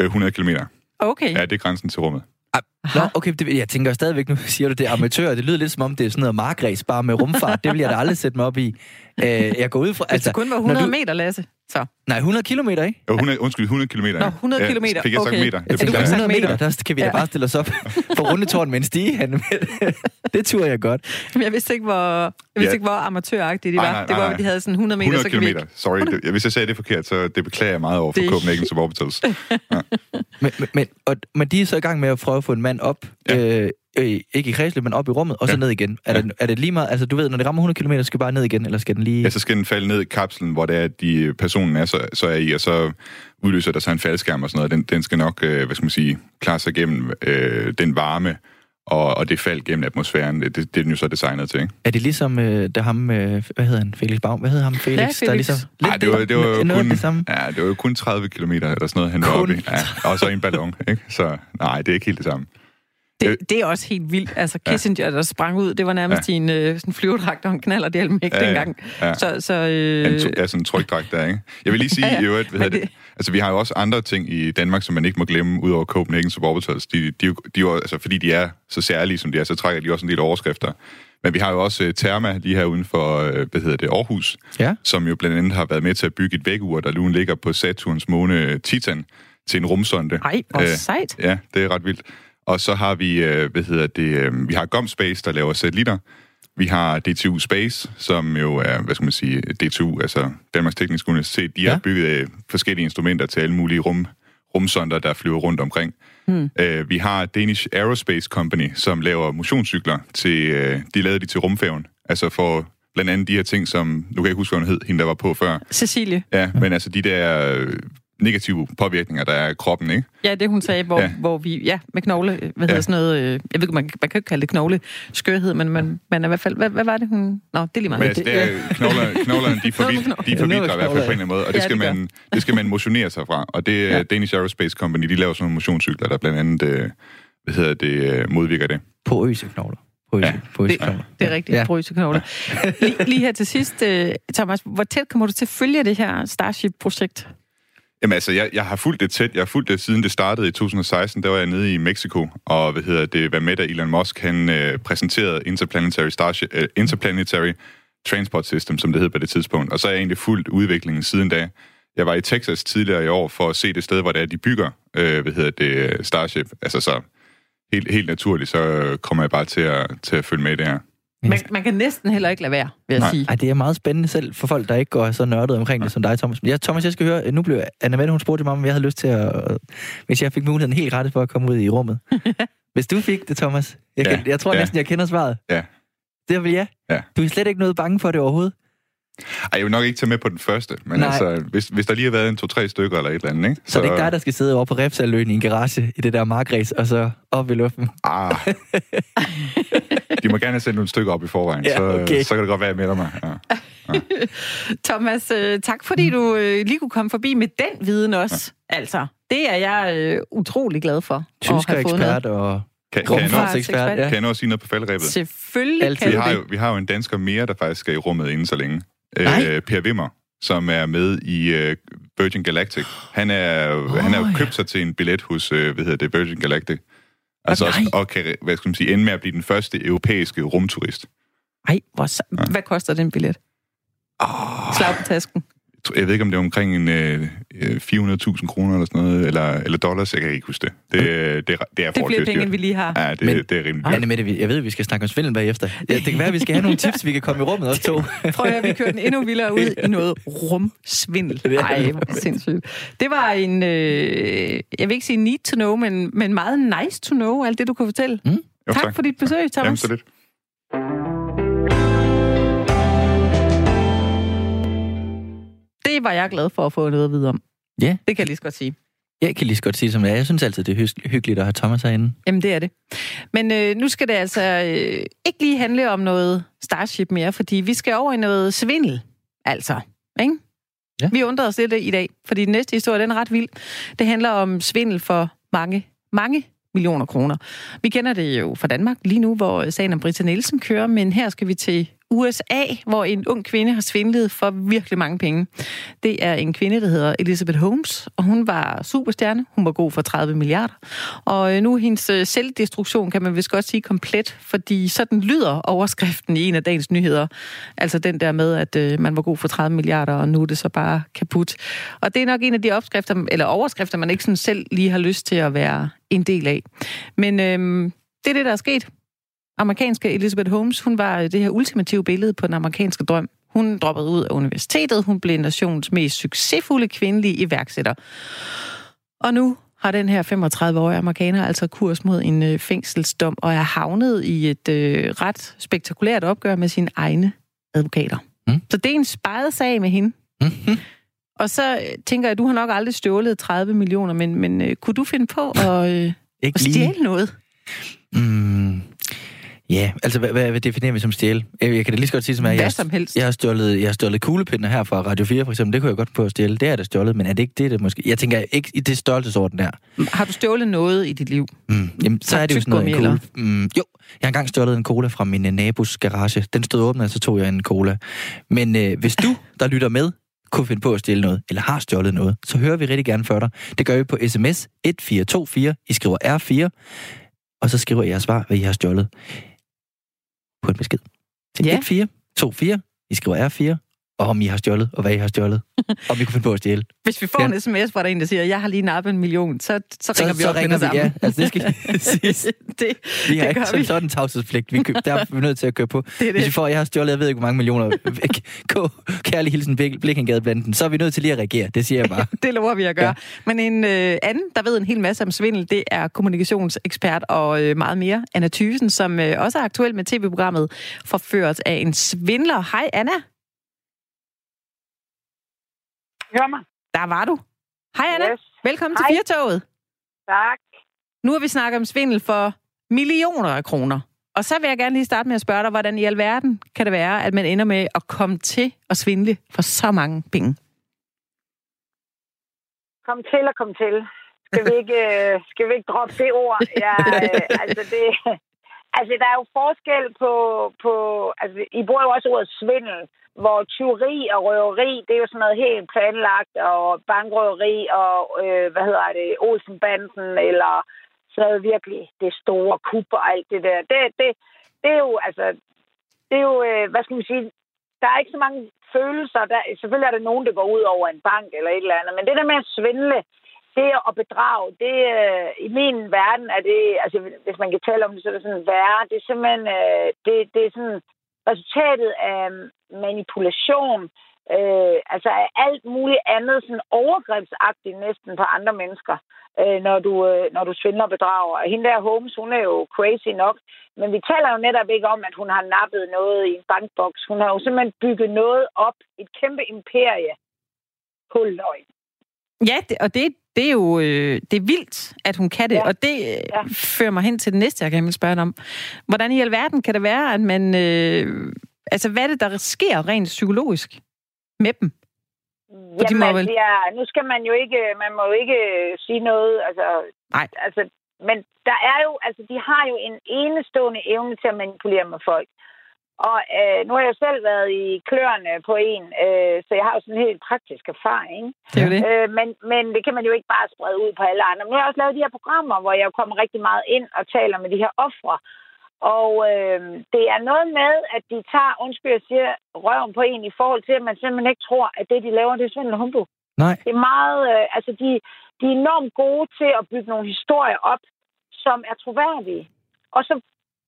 Øh, 100 km. Okay. Ja, det er grænsen til rummet. Nå, okay, det, jeg tænker stadigvæk, nu siger du det er amatør, det lyder lidt som om, det er sådan noget markræs, bare med rumfart. Det vil jeg da aldrig sætte mig op i. Øh, jeg går ud fra... Hvis det kun var når 100 du- meter, Lasse. Så. Nej, 100 kilometer, ikke? Jo, 100, undskyld, 100 km. Nå, 100 kilometer, Fik jeg sagt okay. meter? Jeg jeg. 100 meter, meter? der kan vi da Ja. bare stille os op på rundetårn med en stige. Han. det tror jeg godt. Men jeg vidste ikke, hvor, jeg vidste Ja. ikke, hvor amatøragtigt de var. Nej, nej, det var, at de havde sådan 100 meter, 100 så kan vi. Sorry, det, hvis jeg sagde det forkert, så det beklager jeg meget over for Det- Copenhagen Suborbitals. Men, men, men, og, men de er så i gang med at prøve at få en mand op, ja. øh, øh, ikke i kredsløb, men op i rummet, og så Ja. ned igen. Er, Ja. det, er det lige meget, altså du ved, når det rammer 100 km, skal bare ned igen, eller skal den lige... Ja, så skal den falde ned i kapslen, hvor det er, at de, personen er, så, så er i, og så udløser der sig en faldskærm og sådan noget. Den, den skal nok, øh, hvad skal man sige, klare sig gennem øh, den varme og, og det fald gennem atmosfæren. Det, det, det er den jo så designet til, ikke? Er det ligesom, øh, der ham, øh, hvad hedder han, Felix Baum? Hvad hedder ham, Felix? Ja, Der er Felix. ligesom, lidt Ej, det var, det var jo kun, det samme. ja, det var jo kun 30 km eller sådan noget, han var Kun oppe i. Ja, og så en ballon, ikke? Så nej, det er ikke helt det samme. Det, det er også helt vildt. Altså, Kissinger, der sprang ud, det var nærmest ja. i en øh, sådan flyverdragt og en knaller, det ikke Ja, ja, dengang. ja. Så, så En, øh, to- ja, sådan en trykdragt der, ikke? Jeg vil lige sige, Ja, ja. i øvrigt, hvad hedder det? Altså, vi har jo også andre ting i Danmark, som man ikke må glemme, udover Copenhagen Suborbitals. De, de, de, de, er altså, fordi de er så særlige, som de er, så trækker de også en del overskrifter. Men vi har jo også uh, Therma lige her uden for, uh, hvad hedder det, Aarhus, Ja. som jo blandt andet har været med til at bygge et vækkeur, der nu ligger på Saturns måne Titan til en rumsonde. ej, hvor Øh, sejt. Ja, det er ret vildt. Og så har vi, øh, hvad hedder det, øh, vi har GomSpace, der laver satellitter. Vi har DTU Space, som jo er, hvad skal man sige, DTU, altså Danmarks Tekniske Universitet. De Ja. har bygget øh, forskellige instrumenter til alle mulige rum, rumsonder, der flyver rundt omkring. Hmm. Øh, vi har Danish Aerospace Company, som laver motionscykler til, øh, de lavede de til rumfærgen. Altså for blandt andet de her ting, som, nu kan jeg ikke huske, hvad hun hed, hende der var på før. Cecilie. Ja, men altså de der øh, negative påvirkninger, der er af kroppen, ikke? Ja, det hun sagde, hvor, ja. Hvor vi, ja, med knogle, hvad hedder Ja. sådan noget, øh, jeg ved ikke, man, man kan jo ikke kalde det knogle skørhed, men man, man er i hvert fald, hvad, hvad var det hun, nå, det er lige meget. Men altså, det er, knoglerne, knoglerne de, forvid, de knogler. forvidrer i med hvert fald på en knogler. eller anden måde, og det, Ja, skal, det man, det skal man motionere sig fra. Og det er Ja. Danish Aerospace Company, de laver sådan nogle motionscykler, der blandt andet øh, hvad hedder det, øh, modvirker det. Porøse knogler. Porøse, Ja. porøse Det- knogler. Det er rigtigt, Ja. ja. porøse knogler. Lige, lige her til sidst, øh, Thomas, hvor tæt kommer du til at følge det her Starship-projekt? Jamen altså, jeg, jeg har fulgt det tæt. Jeg har fulgt det siden det startede i 2016. Der var jeg nede i Mexico, og hvad hedder det, hvad med, der Elon Musk han øh, præsenterede Interplanetary, Starship, øh, Interplanetary Transport System, som det hed på det tidspunkt. Og så har jeg egentlig fulgt udviklingen siden da. Jeg var i Texas tidligere i år for at se det sted, hvor det er, de bygger, øh, hvad hedder det, Starship. Altså så helt, helt naturligt, så kommer jeg bare til at, til at følge med der. Man, man kan næsten heller ikke lade være, vil jeg Nej. sige. Ej, det er meget spændende selv for folk, der ikke går så nørdet omkring det som dig, Thomas. Ja, Thomas, jeg skal høre, nu blev Anna Mette, hun spurgte mig, om jeg havde lyst til at, hvis jeg fik muligheden helt gratis for at komme ud i rummet. Hvis du fik det, Thomas, jeg, Ja, kan, jeg tror ja. næsten, jeg kender svaret. Ja. Det vil jeg. Ja. Du er slet ikke noget bange for det overhovedet. Ej, jeg vil nok ikke tage med på den første, men Nej. altså, hvis, hvis der lige har været en to-tre stykker eller et eller andet, ikke? Så, så det er ikke dig, der skal sidde over på Refsaløen i en garage i det der markræs, og så op i luften. Ah. De må gerne have sendt nogle stykker op i forvejen, Ja, så, okay. så kan det godt være, at jeg melder mig. Ja. Thomas, øh, tak fordi du øh, lige kunne komme forbi med den viden også. Ja. Altså, det er jeg øh, utrolig glad for. at have fået noget. Tyskerekspert og Kan, kan, jeg rumfartsekspert. ekspert. Ja. kan jeg at sige noget på faldrebet? Selvfølgelig Altid. kan Vi har, jo, vi har jo en dansker mere, der faktisk skal i rummet inden så længe. Nej. Øh, per Wimmer, som er med i øh, Virgin Galactic. Han er, oh, han er jo ja. købt sig til en billet hos øh, hvad hedder det, Virgin Galactic. Altså nej. også, og kan hvad skal man sige, ende med at blive den første europæiske rumturist. Ej, hvor, sa- hvad koster den billet? Oh, Slag på tasken. Jeg ved ikke, om det er omkring en, øh, 400.000 kroner eller sådan noget, eller, eller dollars, jeg kan ikke huske det. Det, det, det, er, det er flere penge, end vi lige har. Ja, det, Men, det er rimelig Anne Mette, jeg ved, at vi skal snakke om svindel bagefter. Ja, det kan være, at vi skal have nogle tips, vi kan komme i rummet også to. Prøv at høre, vi kører den endnu vildere ud i noget rumsvindel. Ej, hvor sindssygt. Det var en, øh, jeg vil ikke sige need to know, men, men meget nice to know, alt det, du kunne fortælle. Mm. Jo, tak, tak for dit besøg, Thomas. Jamen, så lidt. Det var jeg glad for at få noget at vide om. Ja. Det kan jeg lige så godt sige. Jeg kan lige så godt sige, som det er. Jeg synes altid, det er hyggeligt at have Thomas herinde. Jamen, det er det. Men øh, nu skal det altså øh, ikke lige handle om noget Starship mere, fordi vi skal over i noget svindel. Altså, ikke? Ja. Vi undrer os lidt i dag, fordi den næste historie, den er ret vild. Det handler om svindel for mange, mange millioner kroner. Vi kender det jo fra Danmark lige nu, hvor sagen om Britta Nielsen kører, men her skal vi til USA, hvor en ung kvinde har svindlet for virkelig mange penge. Det er en kvinde, der hedder Elizabeth Holmes, og hun var superstjerne. Hun var god for 30 milliarder. Og øh, nu er hendes øh, selvdestruktion, kan man vist godt sige, komplet, fordi sådan lyder overskriften i en af dagens nyheder. Altså den der med, at øh, man var god for 30 milliarder, og nu er det så bare kaput. Og det er nok en af de opskrifter, eller overskrifter, man ikke sådan selv lige har lyst til at være en del af. Men øh, det er det, der er sket amerikanske Elizabeth Holmes, hun var det her ultimative billede på den amerikanske drøm. Hun droppede ud af universitetet, hun blev nationens mest succesfulde kvindelige iværksætter. Og nu har den her 35-årige amerikaner altså kurs mod en øh, fængselsdom og er havnet i et øh, ret spektakulært opgør med sine egne advokater. Mm. Så det er en sparet sag med hende. Mm-hmm. Og så øh, tænker jeg, at du har nok aldrig stjålet 30 millioner, men, men øh, kunne du finde på at, øh, at stjæle noget? Mm, Ja, altså hvad, hvad definerer vi som stjæle? Jeg, kan det lige så godt sige, som at jeg, som helst. jeg har stjålet, jeg har stjålet kuglepinder her fra Radio 4 for eksempel. Det kunne jeg godt på at stjæle. Det er det stjålet, men er det ikke det, det måske? Jeg tænker ikke i det størrelsesorden der. Har du stjålet noget i dit liv? Mm, jamen, så er det jo sådan noget en cola. Mm, jo, jeg har engang stjålet en cola fra min uh, nabos garage. Den stod åben, og så tog jeg en cola. Men uh, hvis du, der lytter med, kunne finde på at stjæle noget, eller har stjålet noget, så hører vi rigtig gerne for dig. Det gør vi på sms 1424. I skriver R4, og så skriver jeg svar, hvad I har stjålet på en besked. Til ja. 1424. I skriver R4, og om I har stjålet, og hvad I har stjålet. om I kunne finde på at stjæle. Hvis vi får ja. en sms fra en, der siger, jeg har lige nappet en million, så, så ringer så, vi op så ringer vi, sammen. Ja, altså det skal det, vi har det ikke vi. sådan en tavshedspligt. Vi, der er vi nødt til at køre på. Det Hvis vi får, jeg har stjålet, jeg ved ikke, hvor mange millioner. Gå, kærlig hilsen, Blikkengadebanden. Så er vi nødt til lige at reagere. Det siger jeg bare. det lover vi at gøre. Ja. Men en øh, anden, der ved en hel masse om svindel, det er kommunikationsekspert og øh, meget mere, Anna Thysen, som øh, også er aktuel med tv-programmet Forført af en svindler. Hej Anna. Hør mig. Der var du. Hej Anna. Yes. Velkommen Hej. til Firtoget. Tak. Nu har vi snakket om svindel for millioner af kroner. Og så vil jeg gerne lige starte med at spørge dig, hvordan i alverden kan det være, at man ender med at komme til at svindle for så mange penge? Kom til og kom til. Skal vi ikke, øh, skal vi ikke droppe det ord? Ja, øh, altså, det, altså, der er jo forskel på... på altså, I bruger jo også ordet svindel hvor tyveri og røveri, det er jo sådan noget helt planlagt, og bankrøveri og, øh, hvad hedder det, Olsenbanden, eller sådan noget virkelig det store kub og alt det der. Det, det, det er jo, altså, det er jo, øh, hvad skal man sige, der er ikke så mange følelser. Der, selvfølgelig er der nogen, der går ud over en bank eller et eller andet, men det der med at svindle, det at bedrage, det øh, i min verden er det, altså hvis man kan tale om det, så er det sådan værre. Det er simpelthen, øh, det, det er sådan resultatet af øh, manipulation, øh, altså af alt muligt andet, sådan overgrebsagtigt næsten på andre mennesker, øh, når, du, øh, når du svindler og bedrager. Og hende der Holmes, hun er jo crazy nok, men vi taler jo netop ikke om, at hun har nappet noget i en bankboks. Hun har jo simpelthen bygget noget op, et kæmpe imperie på løgn. Ja, det, og det, det er jo øh, det er vildt, at hun kan det, ja. og det øh, ja. fører mig hen til det næste, jeg gerne vil spørge om. Hvordan i alverden kan det være, at man... Øh, altså, hvad er det, der sker rent psykologisk med dem? For Jamen, de må vel... ja, nu skal man jo ikke... Man må jo ikke sige noget, altså... Nej. Altså, men der er jo... Altså, de har jo en enestående evne til at manipulere med folk. Og øh, nu har jeg selv været i kløerne på en, øh, så jeg har jo sådan en helt praktisk erfaring. Det er det. Øh, men, men det kan man jo ikke bare sprede ud på alle andre. Men nu har jeg også lavet de her programmer, hvor jeg kommer rigtig meget ind og taler med de her ofre. Og øh, det er noget med, at de tager, undskyld, jeg siger, røven på en i forhold til, at man simpelthen ikke tror, at det, de laver, det er svindel humbug. Nej. Det er meget, øh, altså de, de er enormt gode til at bygge nogle historier op, som er troværdige. Og så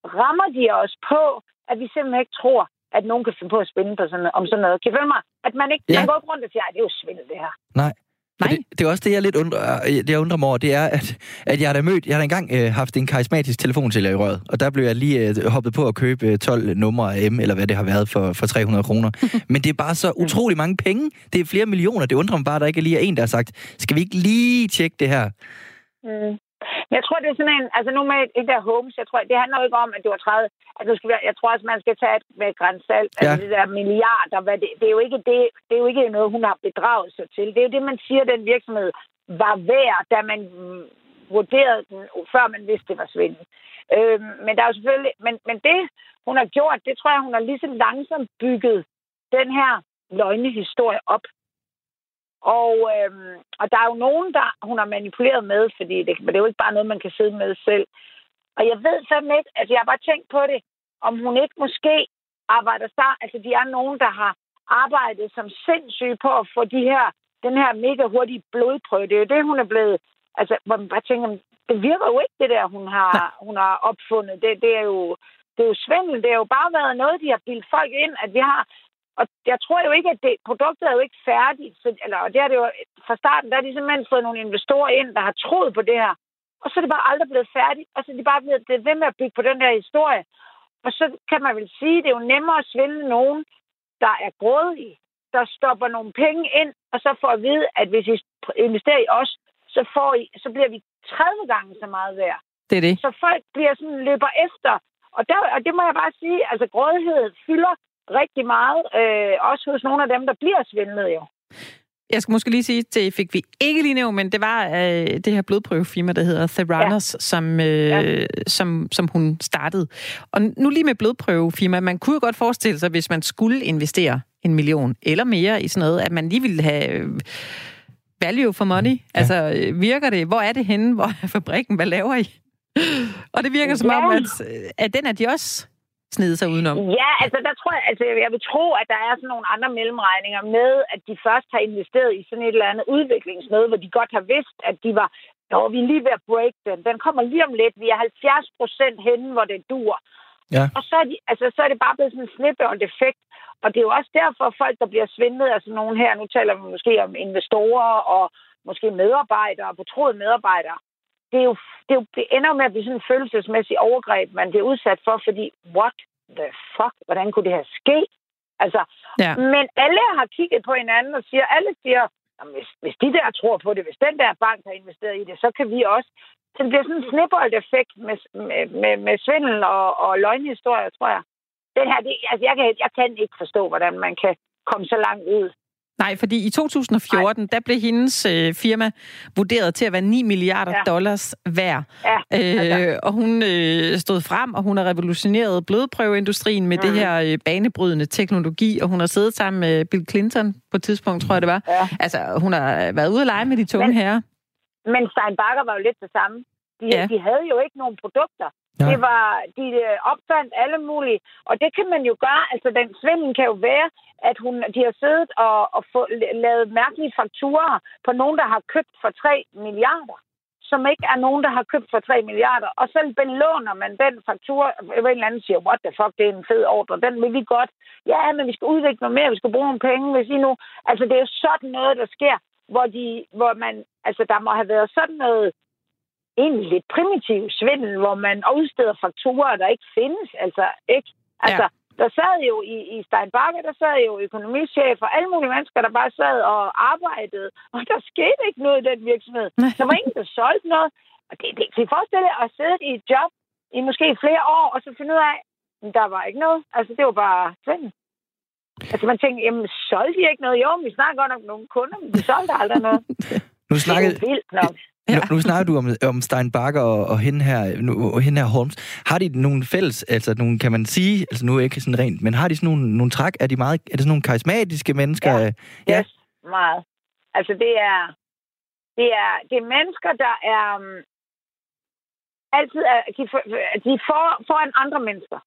rammer de os på, at vi simpelthen ikke tror, at nogen kan finde på at spænde på sådan, om sådan noget. Kan I følge mig? At man ikke Ja. man går rundt og siger, at det er jo svindel, det her. Nej. Nej. Det, det er også det, jeg lidt undrer, det, jeg undrer mig over, det er, at, at jeg har da mødt, jeg har da engang øh, haft en karismatisk telefonsælger i røret, og der blev jeg lige øh, hoppet på at købe øh, 12 numre af M, eller hvad det har været for, for 300 kroner. Men det er bare så utrolig mange penge. Det er flere millioner. Det undrer mig bare, at der ikke lige er en, der har sagt, skal vi ikke lige tjekke det her? Mm. Jeg tror, det er sådan en... Altså nu med det der homes, jeg tror, det handler jo ikke om, at det var 30... Altså, du skal, jeg tror også, man skal tage et med grænsalt. Altså Ja. det der milliarder, hvad det, det, er jo ikke det, det er jo ikke noget, hun har bedraget sig til. Det er jo det, man siger, den virksomhed var værd, da man vurderede den, før man vidste, det var svindel. Øhm, men der er jo selvfølgelig... Men, men det, hun har gjort, det tror jeg, hun har lige så langsomt bygget den her løgnehistorie op. Og, øhm, og der er jo nogen, der hun har manipuleret med, fordi det, men det er jo ikke bare noget, man kan sidde med selv. Og jeg ved fandme ikke, altså jeg har bare tænkt på det, om hun ikke måske arbejder sig, altså de er nogen, der har arbejdet som sindssyge på at få de her, den her mega hurtige blodprøve. Det er jo det, hun er blevet, altså hvor man bare tænker, det virker jo ikke det der, hun har, hun har opfundet. Det, det, er jo, det er jo svindel. Det har jo bare været noget, de har bildt folk ind, at vi har og jeg tror jo ikke, at det, produktet er jo ikke færdigt. Så, eller, og det er det jo, fra starten, der har de simpelthen fået nogle investorer ind, der har troet på det her. Og så er det bare aldrig blevet færdigt. Og så er de bare blevet det ved med at bygge på den der historie. Og så kan man vel sige, at det er jo nemmere at svindle nogen, der er grådige, der stopper nogle penge ind, og så får at vide, at hvis I investerer i os, så, får I, så bliver vi 30 gange så meget værd. Det er det. Så folk bliver sådan, løber efter. Og, der, og det må jeg bare sige, altså grådighed fylder rigtig meget, øh, også hos nogle af dem, der bliver svindlet jo. Jeg skal måske lige sige, det fik vi ikke lige nævnt, men det var øh, det her blodprøvefirma, der hedder Theranos, ja. som, øh, ja. som, som hun startede. Og nu lige med blodprøvefirma, man kunne jo godt forestille sig, hvis man skulle investere en million eller mere i sådan noget, at man lige ville have øh, value for money. Ja. Altså, øh, virker det? Hvor er det henne? Hvor er fabrikken? Hvad laver I? Og det virker som Ja. om, at, øh, at den er de også snede sig udenom. Ja, altså der tror jeg, altså jeg vil tro, at der er sådan nogle andre mellemregninger med, at de først har investeret i sådan et eller andet udviklingsmøde, hvor de godt har vidst, at de var, Nå, vi er lige ved at break den. Den kommer lige om lidt. Vi er 70 procent henne, hvor det dur. Ja. Og så er, de, altså, så er det bare blevet sådan en snibbold effekt. Og det er jo også derfor, folk, der bliver svindlet, altså nogen her, nu taler vi måske om investorer og måske medarbejdere, betroede medarbejdere. Det, er jo, det, er jo, det ender med at blive sådan en følelsesmæssig overgreb, man bliver udsat for, fordi what the fuck, hvordan kunne det her ske? Altså, Ja. men alle har kigget på hinanden og siger, alle siger, "Jamen, hvis, hvis de der tror på det, hvis den der bank har investeret i det, så kan vi også. Så det bliver sådan en snibbold-effekt med, med, med, med svindel og, og løgnhistorier, tror jeg. Den her, det, altså jeg, kan, jeg kan ikke forstå, hvordan man kan komme så langt ud. Nej, fordi i 2014, Nej. der blev hendes øh, firma vurderet til at være 9 milliarder ja. Dollars værd. Ja, Øh, altså. og hun øh, stod frem, og hun har revolutioneret blodprøveindustrien med mm. det Mhm. her øh, banebrydende teknologi, og hun har siddet sammen med Bill Clinton på et tidspunkt, tror jeg det var. Ja. Altså, hun har været ude at lege med de tunge Men- herrer. Men Steinbacher var jo lidt det samme. De, Ja. de havde jo ikke nogen produkter. Ja. Ja. Det var, de øh, opfandt alle mulige. Og det kan man jo gøre. Altså, den svindel kan jo være, at hun, de har siddet og, og få, lavet mærkelige fakturer på nogen, der har købt for 3 milliarder som ikke er nogen, der har købt for 3 milliarder. Og så belåner man den faktura, hvor en eller anden siger, what the fuck, det er en fed ordre, den vil vi godt. Ja, men vi skal udvikle noget mere, vi skal bruge nogle penge, hvis I nu... Altså, det er jo sådan noget, der sker, hvor, de, hvor man... Altså, der må have været sådan noget egentlig lidt primitiv svindel, hvor man udsteder fakturer, der ikke findes. Altså, ikke? Altså, ja. Der sad jo i, i Steinbacher, der sad jo økonomichef og alle mulige mennesker, der bare sad og arbejdede, og der skete ikke noget i den virksomhed. Der var ingen, der solgte noget. Og det, det, det forestiller at sidde i et job i måske flere år, og så finde ud af, at der var ikke noget. Altså, det var bare svindel. Altså, man tænker, jamen, solgte de ikke noget? Jo, vi snakker godt om nogle kunder, men de solgte aldrig noget. Nu Det er snakkede, jo vildt nok. Nu, nu snakker du om, om Steinbacher og, og hende, her, nu, og hende her Holmes. Har de nogle fælles, altså nogle, kan man sige, altså nu er ikke sådan rent, men har de sådan nogle, nogle træk? Er, de meget, er det sådan nogle karismatiske mennesker? Ja. ja. Yes, meget. Altså, det er, det er, det er mennesker, der er... um, altid er, de, for, de er for, foran andre mennesker.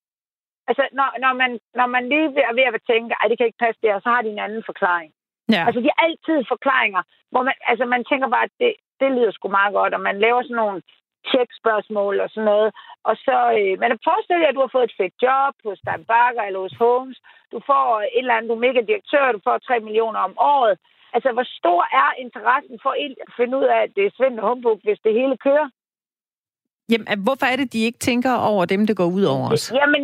Altså, når, når, man, når man lige er ved at tænke, at det kan ikke passe der, så har de en anden forklaring. Ja. Altså, de har altid forklaringer, hvor man, altså, man tænker bare, at det, det lyder sgu meget godt, og man laver sådan nogle tjekspørgsmål og sådan noget. Og så, øh, men forestil dig, at du har fået et fedt job hos Dan Bakker eller hos Holmes. Du får et eller andet, du er mega direktør, du får 3 millioner om året. Altså, hvor stor er interessen for at finde ud af, at det er og humbug, hvis det hele kører? Jamen, hvorfor er det, de ikke tænker over dem, det går ud over os? Jamen,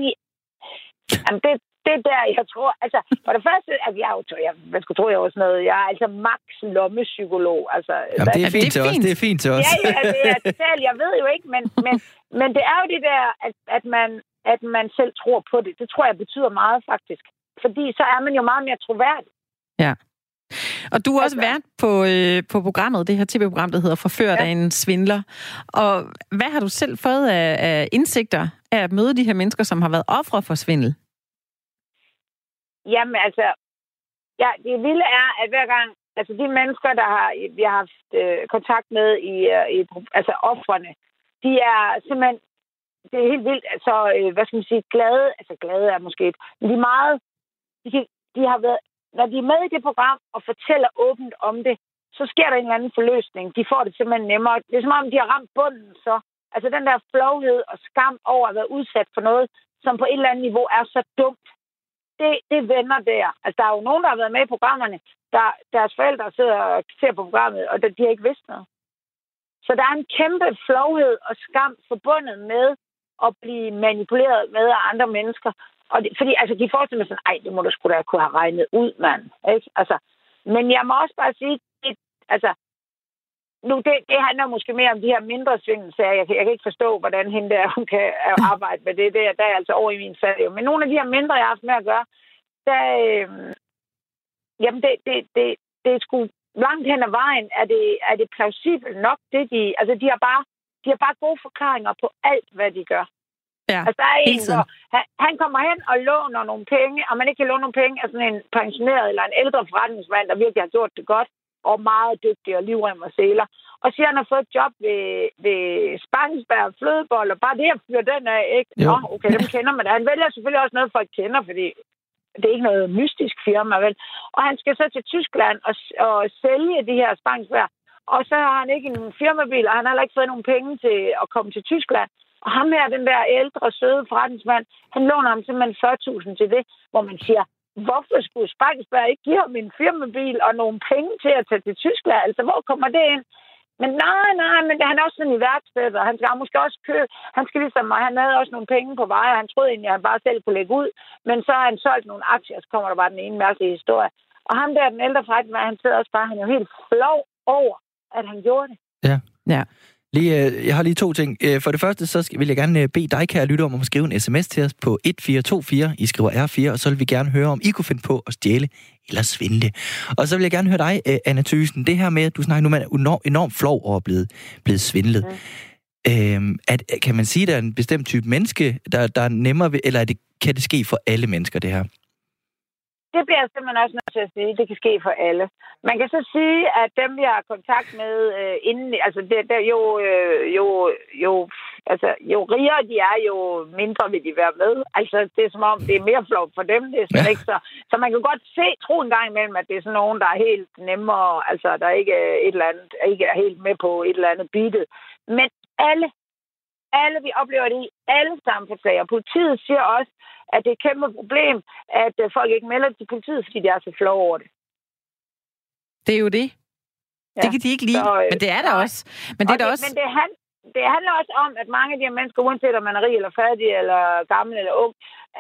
jamen det, det er der, jeg tror, altså, for det første, at jeg jo, jeg, hvad skulle tro, jeg var sådan noget, jeg er altså max lommepsykolog, altså. Jamen, det er fint til os, det er fint til os. Ja, ja, det er totalt, jeg ved jo ikke, men, men, men det er jo det der, at, at, man, at man selv tror på det. Det tror jeg betyder meget, faktisk. Fordi så er man jo meget mere troværdig. Ja. Og du har også altså- været på, øh, på programmet, det her tv-program, der hedder Forført ja. af en svindler. Og hvad har du selv fået af, af indsigter af at møde de her mennesker, som har været ofre for svindel? Jamen altså, ja, det vilde er, at hver gang, altså de mennesker, der har, vi har haft øh, kontakt med i, øh, i altså offrene, de er simpelthen, det er helt vildt, altså, øh, hvad skal man sige, glade, altså glade er måske et, men de er meget, de, de har været, når de er med i det program og fortæller åbent om det, så sker der en eller anden forløsning. De får det simpelthen nemmere. Det er som om, de har ramt bunden så. Altså den der flovhed og skam over at være udsat for noget, som på et eller andet niveau er så dumt, det, det vender der. Altså, der er jo nogen, der har været med i programmerne, der deres forældre sidder og ser på programmet, og de har ikke vidst noget. Så der er en kæmpe flovhed og skam forbundet med at blive manipuleret med af andre mennesker. Og det, fordi altså, de forestiller sig sådan, ej, det må du sgu da kunne have regnet ud, mand. Ikke? Altså, men jeg må også bare sige, det, altså, nu, det, det handler måske mere om de her mindre svindelsager. Jeg, jeg kan ikke forstå, hvordan hende der, hun kan arbejde med det. Der, der er altså over i min sag. Men nogle af de her mindre, jeg har haft med at gøre, der, øh, jamen det, det, det, det er sgu langt hen ad vejen, er det, er det plausibelt nok, det de, altså de har bare, de har bare gode forklaringer på alt, hvad de gør. Ja, altså, der er en, hvor han, han kommer hen og låner nogle penge, og man ikke kan låne nogle penge af sådan en pensioneret eller en ældre forretningsmand, der virkelig har gjort det godt og meget dygtig og livrem og sæler. Og så han har fået et job ved, ved Spangsberg Flødebold, og bare det at fyre den af, ikke? Jo. Nå, okay, dem kender man da. Han vælger selvfølgelig også noget, folk kender, fordi det er ikke noget mystisk firma, vel? Og han skal så til Tyskland og, og sælge de her Spangsberg. Og så har han ikke en firmabil, og han har heller ikke fået nogen penge til at komme til Tyskland. Og ham her, den der ældre, søde forretningsmand, han låner ham simpelthen 40.000 til det, hvor man siger, hvorfor skulle Spangsberg ikke give ham en firmabil og nogle penge til at tage til Tyskland? Altså, hvor kommer det ind? Men nej, nej, men han er også sådan i værksted, og han skal måske også købe. Han skal ligesom mig, han havde også nogle penge på vej, og han troede egentlig, at han bare selv kunne lægge ud. Men så har han solgt nogle aktier, så kommer der bare den ene mærkelige historie. Og ham der, den ældre forretningsmand, han sidder også bare, han er jo helt flov over, at han gjorde det. Ja. Ja. Lige, øh, jeg har lige to ting. Øh, for det første, så vil jeg gerne øh, bede dig, kære lytte, om at skrive en sms til os på 1424. I skriver R4, og så vil vi gerne høre, om I kunne finde på at stjæle eller svindle. Og så vil jeg gerne høre dig, Anna Thysen. Det her med, at du snakker nu, man er enormt, enormt flov over at blive, blevet svindlet. Mm. Øhm, at, kan man sige, at der er en bestemt type menneske, der, der er nemmere ved, eller er det, kan det ske for alle mennesker, det her? Det bliver jeg simpelthen også nødt til at sige. Det kan ske for alle. Man kan så sige, at dem, vi har kontakt med øh, inden, altså det, det, jo, øh, jo, jo, altså, jo rigere de er, jo mindre vil de være med. Altså, det er som om, det er mere flot for dem. Det er sådan ja. ikke så, så man kan godt se, tro en gang imellem, at det er sådan nogen, der er helt nemmere, altså, der ikke er et eller andet, ikke er helt med på et eller andet beatet. Men alle alle, vi oplever det i alle samfundslager. Politiet siger også, at det er et kæmpe problem, at øh, folk ikke melder til politiet, fordi de er så flove over det. Det er jo det. Ja. Det kan de ikke lide, så, øh, men det er der også. Men det, er det, også... Men det, han, det handler også om, at mange af de her mennesker, uanset om man er rig eller fattig, eller gammel eller ung,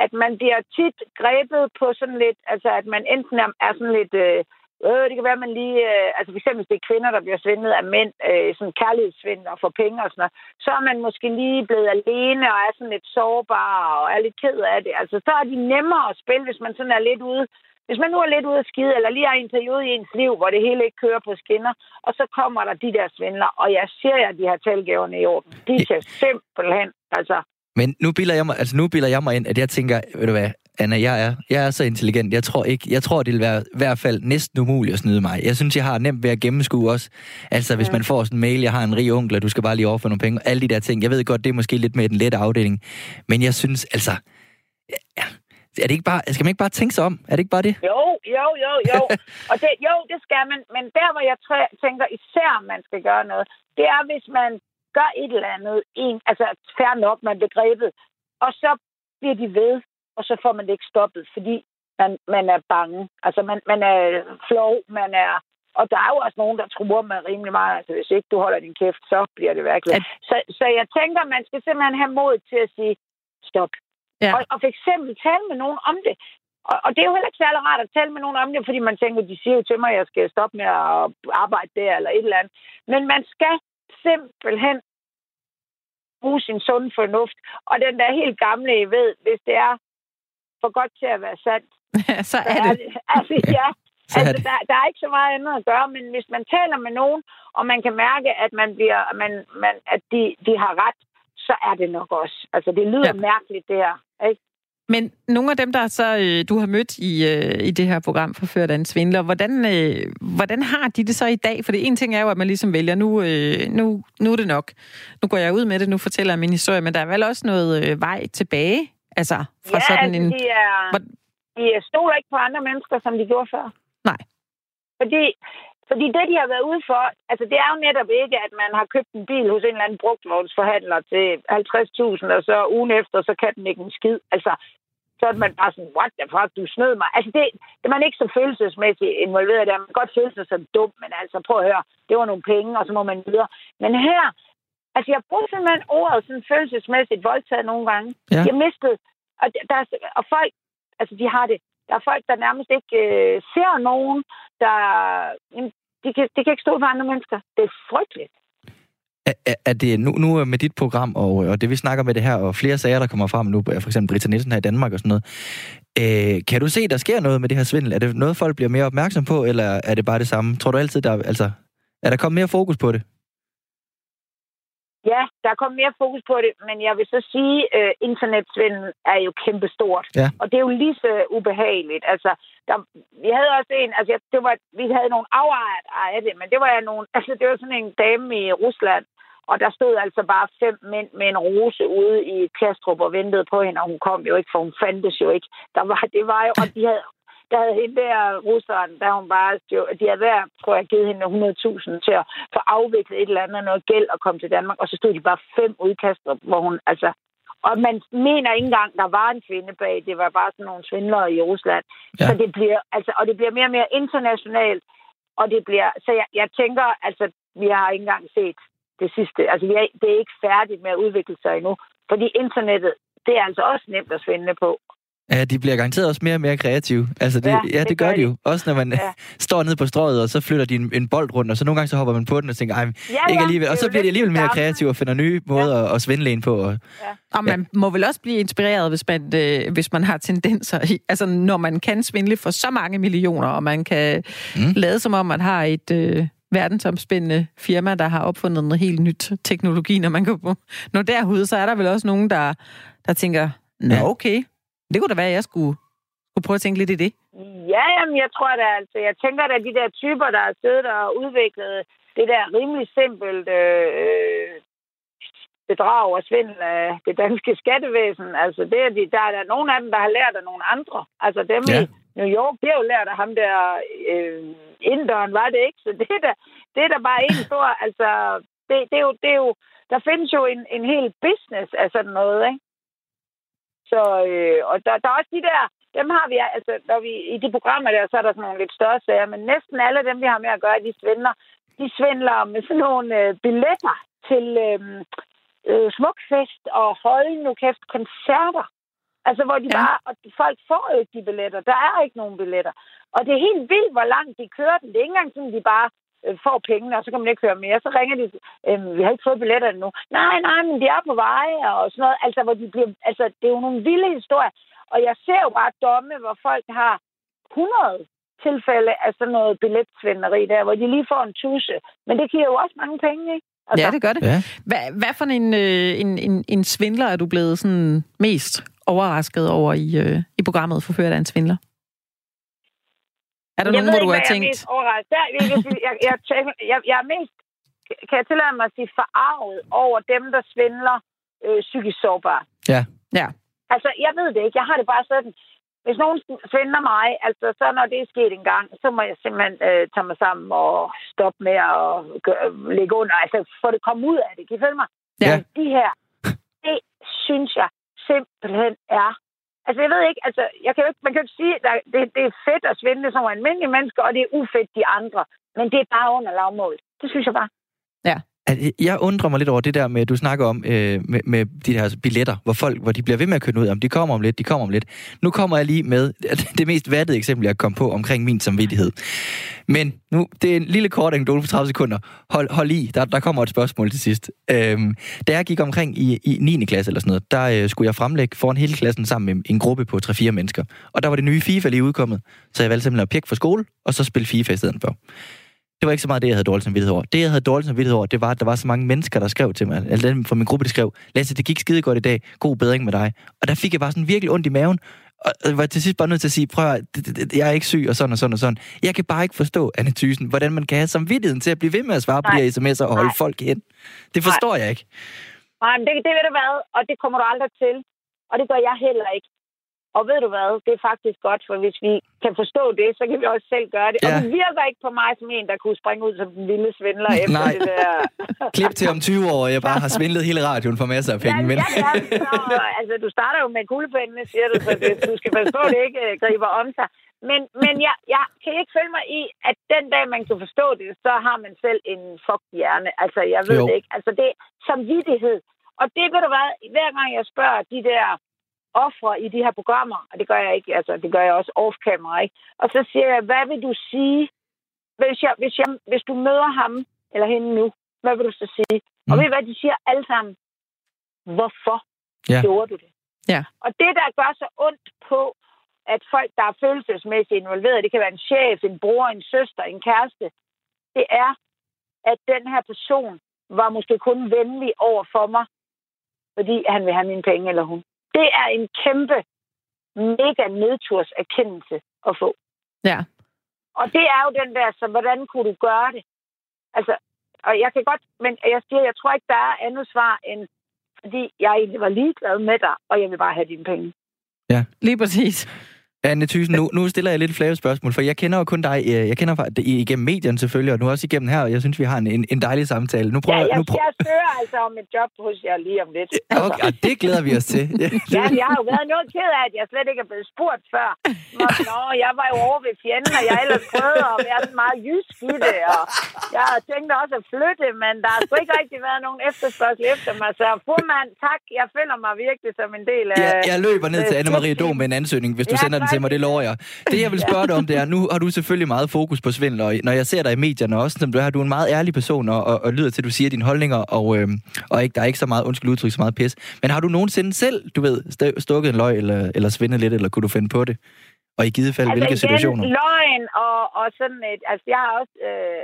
at man bliver tit grebet på sådan lidt, altså at man enten er, er sådan lidt øh, Øh, det kan være, at man lige... Øh, altså for eksempel, hvis det er kvinder, der bliver svindlet af mænd, øh, sådan kærlighedssvindel og får penge og sådan noget, så er man måske lige blevet alene og er sådan lidt sårbar og er lidt ked af det. Altså, så er de nemmere at spille, hvis man sådan er lidt ude... Hvis man nu er lidt ude af skide, eller lige er i en periode i ens liv, hvor det hele ikke kører på skinner, og så kommer der de der svindler, og jeg siger jer, at de har talgaverne i orden. De kan simpelthen, altså... Men nu bilder jeg mig, altså nu bilder jeg mig ind, at jeg tænker, ved du hvad, Anna, jeg er, jeg er så intelligent. Jeg tror ikke, jeg tror, det vil være i hvert fald næsten umuligt at snyde mig. Jeg synes, jeg har nemt ved at gennemskue også. Altså, hvis man får sådan en mail, jeg har en rig onkel, og du skal bare lige overføre nogle penge. Alle de der ting. Jeg ved godt, det er måske lidt med den lette afdeling. Men jeg synes, altså... Ja, er det ikke bare, skal man ikke bare tænke sig om? Er det ikke bare det? Jo, jo, jo, jo. og det, jo, det skal man. Men der, hvor jeg træ- tænker især, man skal gøre noget, det er, hvis man gør et eller andet, en, altså fair nok, man bliver grebet, og så bliver de ved, og så får man det ikke stoppet, fordi man, man er bange. Altså, man, man er flov, man er... Og der er jo også nogen, der tror med rimelig meget. Altså, hvis ikke du holder din kæft, så bliver det virkelig. At... Så, så jeg tænker, man skal simpelthen have mod til at sige, stop. Ja. Og, og for eksempel tale med nogen om det. Og, og det er jo heller ikke særlig rart at tale med nogen om det, fordi man tænker, de siger jo til mig, at jeg skal stoppe med at arbejde der eller et eller andet. Men man skal simpelthen bruge sin sunde fornuft. Og den der helt gamle, I ved, hvis det er for godt til at være sandt, så er det. Altså, ja. Så Altså, der, der er ikke så meget andet at gøre, men hvis man taler med nogen, og man kan mærke, at man bliver, man, man, at de, de har ret, så er det nok også. Altså, det lyder Ja. mærkeligt, det her. Ikke? Men nogle af dem, der så øh, du har mødt i, øh, i det her program forført af en svindler, hvordan, øh, hvordan har de det så i dag? For det ene ting er jo, at man ligesom vælger, nu, øh, nu, nu er det nok. Nu går jeg ud med det, nu fortæller jeg min historie, men der er vel også noget øh, vej tilbage? Altså, fra ja, sådan altså, en... de, er, Hvor- de stoler ikke på andre mennesker, som de gjorde før. Nej. Fordi, fordi det, de har været ude for, altså det er jo netop ikke, at man har købt en bil hos en eller anden brugtvognsforhandler til 50.000, og så ugen efter, så kan den ikke en skid. Altså, så er man bare sådan, what the fuck, du snød mig. Altså, det, det er man ikke så følelsesmæssigt involveret der. Man kan godt føle sig som dum, men altså, prøv at høre, det var nogle penge, og så må man videre. Men her, altså, jeg bruger simpelthen ordet sådan følelsesmæssigt voldtaget nogle gange. Ja. Jeg mistede, og, der, er, og folk, altså, de har det. Der er folk, der nærmest ikke øh, ser nogen, der... jamen, De kan, de kan ikke stå for andre mennesker. Det er frygteligt. Er, er, er det nu, nu med dit program, og, og det vi snakker med det her, og flere sager, der kommer frem nu, for eksempel Britta Nielsen her i Danmark og sådan noget, øh, kan du se, der sker noget med det her svindel? Er det noget, folk bliver mere opmærksom på, eller er det bare det samme? Tror du altid, der, altså, er der kommet mere fokus på det? Ja, der er kommet mere fokus på det, men jeg vil så sige, at øh, internetsvindel er jo kæmpestort. Ja. Og det er jo lige så ubehageligt. Altså, der, vi havde også en, altså det var, vi havde nogle afart af det, men det var, nogle, altså, det var sådan en dame i Rusland, og der stod altså bare fem mænd med en rose ude i Kastrup og ventede på hende, og hun kom jo ikke, for hun fandtes jo ikke. Der var, det var jo, og de havde, der havde hende der russeren, der hun bare, de havde hver, tror jeg, givet hende 100.000 til at få afviklet et eller andet noget gæld og komme til Danmark, og så stod de bare fem udkaster, hvor hun, altså, og man mener ikke engang, der var en kvinde bag, det var bare sådan nogle svindlere i Rusland. Ja. Så det bliver, altså, og det bliver mere og mere internationalt, og det bliver, så jeg, jeg tænker, altså, vi har ikke engang set det sidste, altså, vi er, det er ikke færdigt med at udvikle sig endnu, fordi internettet, det er altså også nemt at svindle på. Ja, de bliver garanteret også mere og mere kreative. Altså, det, ja, Ja, det, ja, det, gør gør de jo. Også når man ja. Ja. står nede på strøget, og så flytter de en, en bold rundt, og så nogle gange så hopper man på den og tænker, ej, Ja, ikke ja, alligevel. det Og så bliver de alligevel det mere kreative og finder nye måder ja. at svindle ind på. Og, Og man ja. må vel også blive inspireret, hvis man, øh, hvis man har tendenser i, altså når man kan svindle for så mange millioner, og man kan Mm. lade som om, man har et øh, verdensomspændende firma, der har opfundet noget helt nyt teknologi, når man kan nå derud, så er der vel også nogen, der, der tænker, nå Ja. okay, det kunne da være, at jeg skulle, skulle prøve at tænke lidt i det. Ja, jamen, jeg tror da, altså, jeg tænker da, de der typer, der har siddet og udviklet det der rimelig simpelt øh, bedrag og svindel af det danske skattevæsen. Altså, det er de, der er der nogle af dem, der har lært af nogle andre. Altså, dem Ja. i New York, det er jo lært af ham der øh, inderen, var det ikke? Så det er da, det er da bare en stor, altså, det, det, er jo, det er jo, der findes jo en, en hel business af sådan noget, ikke? Så, øh, og der, der er også de der, dem har vi, altså, når vi, i de programmer der, så er der sådan nogle lidt større sager, men næsten alle dem, vi har med at gøre, de svindler, de svindler med sådan nogle øh, billetter til øh, øh, smukfest og holde nu kæft koncerter. Altså, hvor de Ja. bare, og folk får jo ikke de billetter. Der er ikke nogen billetter. Og det er helt vildt, hvor langt de kører den. Det er ikke engang sådan, de bare øh, får pengene, og så kan man ikke køre mere. Så ringer de, øh, vi har ikke fået billetter endnu. Nej, nej, men de er på vej, og sådan noget. Altså, hvor de bliver, altså, det er jo nogle vilde historier. Og jeg ser jo bare domme, hvor folk har 100 tilfælde af sådan noget billetsvinderi der, hvor de lige får en tusse. Men det giver jo også mange penge, ikke? Altså, Ja, det gør det. Ja. Hvad, hvad for en, øh, en, en, en svindler er du blevet sådan mest overrasket over i, øh, i programmet Forført af en svindler? Er der jeg nogen, hvor du har tænkt... Jeg er mest overrasket. Der, jeg, jeg, jeg, jeg, jeg er mest, kan jeg tillade mig at sige, forarvet over dem, der svindler øh, psykisk sårbare. Ja. Ja. Altså, jeg ved det ikke. Jeg har det bare sådan, hvis nogen svindler mig, altså så når det er sket en gang, så må jeg simpelthen øh, tage mig sammen og stoppe med at gøre, ligge under. Altså, få det komme ud af det. Kan I følge mig? Ja. Men de her, det synes jeg simpelthen er Altså, jeg ved ikke, altså, jeg kan jo ikke, man kan jo ikke sige, at det, det er fedt at svindle som almindelige mennesker, og det er ufedt de andre. Men det er bare under lavmål. Det synes jeg bare. Ja. Øh, jeg undrer mig lidt over det der med, du snakker om øh, med, med de her billetter, hvor folk hvor de bliver ved med at køre ud om, de kommer om lidt, de kommer om lidt. Nu kommer jeg lige med det mest vattede eksempel, jeg kom på omkring min samvittighed. Men nu, det er en lille kort anekdote på 30 sekunder. Hold, hold i, der, der kommer et spørgsmål til sidst. Øhm, da jeg gik omkring i, i 9. klasse eller sådan noget, der øh, skulle jeg fremlægge foran hele klassen sammen med en gruppe på 3-4 mennesker. Og der var det nye FIFA lige udkommet, så jeg valgte simpelthen at pjekke for skole, og så spille FIFA i stedet for det var ikke så meget det, jeg havde dårlig samvittighed over. Det, jeg havde dårlig samvittighed over, det var, at der var så mange mennesker, der skrev til mig. Eller dem fra min gruppe, der skrev, Lasse, det gik skide godt i dag. God bedring med dig. Og der fik jeg bare sådan virkelig ondt i maven. Og jeg var til sidst bare nødt til at sige, prøv at, jeg er ikke syg, og sådan og sådan og sådan. Jeg kan bare ikke forstå, Anne Thysen, hvordan man kan have samvittigheden til at blive ved med at svare Nej. på de her sms'er og holde Nej. folk hen. Det forstår Nej. jeg ikke. Nej, men det, det ved du hvad, og det kommer du aldrig til. Og det gør jeg heller ikke. Og ved du hvad, det er faktisk godt, for hvis vi kan forstå det, så kan vi også selv gøre det. Ja. Og det virker ikke på mig som en, der kunne springe ud som den lille svindler efter Nej. det der. Klip til om 20 år, jeg bare har svindlet hele radioen for masser af penge. Ja, men... ja, ja. Så, altså, du starter jo med kuglepindene, siger du, så det, du skal passe på, at det ikke øh, griber om sig. Men, men jeg, jeg kan ikke følge mig i, at den dag, man kan forstå det, så har man selv en fucked hjerne. Altså, jeg ved Jo. det ikke. Altså, det er samvittighed. Og det ved du hvad, hver gang jeg spørger de der ofre i de her programmer, og det gør jeg ikke, altså det gør jeg også off-camera, ikke? Og så siger jeg, hvad vil du sige, hvis, jeg, hvis, jeg, hvis du møder ham eller hende nu, hvad vil du så sige? Mm. Og ved I hvad, de siger alle sammen? Hvorfor Ja. gjorde du det? Ja. Og det, der gør så ondt på, at folk, der er følelsesmæssigt involveret, det kan være en chef, en bror, en søster, en kæreste, det er, at den her person var måske kun venlig over for mig, fordi han vil have mine penge eller hun. Det er en kæmpe, mega nedturs erkendelse at få. Ja. Og det er jo den der, så hvordan kunne du gøre det? Altså, og jeg kan godt, men jeg siger, jeg tror ikke, der er andet svar end, fordi jeg egentlig var ligeglad med dig, og jeg vil bare have dine penge. Lige præcis. Anne Thysen, nu, nu stiller jeg lidt flere spørgsmål, for jeg kender jo kun dig, øh, jeg kender dig igennem medierne selvfølgelig, og nu også igennem her, og jeg synes, vi har en, en, dejlig samtale. Nu prøver, Ja, jeg, nu prøver, jeg søger altså om et job hos jer lige om lidt. okay, og det glæder vi os til. Ja, jeg har jo været noget ked af, at jeg slet ikke er blevet spurgt før. Nå, nå, jeg var jo over ved fjenden, og jeg ellers prøvede at være sådan meget jysk i det, og jeg har tænkt også at flytte, men der har sgu ikke rigtig været nogen efterspørgsel efter mig. Så formand, tak, jeg føler mig virkelig som en del af... Ja, jeg løber ned til Anne-Marie Dom med en ansøgning, hvis du Ja, sender den til mig, det lover jeg. Det, jeg vil spørge dig om, det er, nu har du selvfølgelig meget fokus på svindel, og når jeg ser dig i medierne også, som du er, du er en meget ærlig person, og, og, og lyder til, at du siger dine holdninger, og, øh, og ikke, der er ikke så meget, undskyld udtryk, så meget pis. Men har du nogensinde selv, du ved, st- stukket en løg, eller, eller svindet lidt, eller kunne du finde på det? Og i givet fald, hvilke igen, situationer? løgn og, og sådan et... Altså, jeg har også, øh,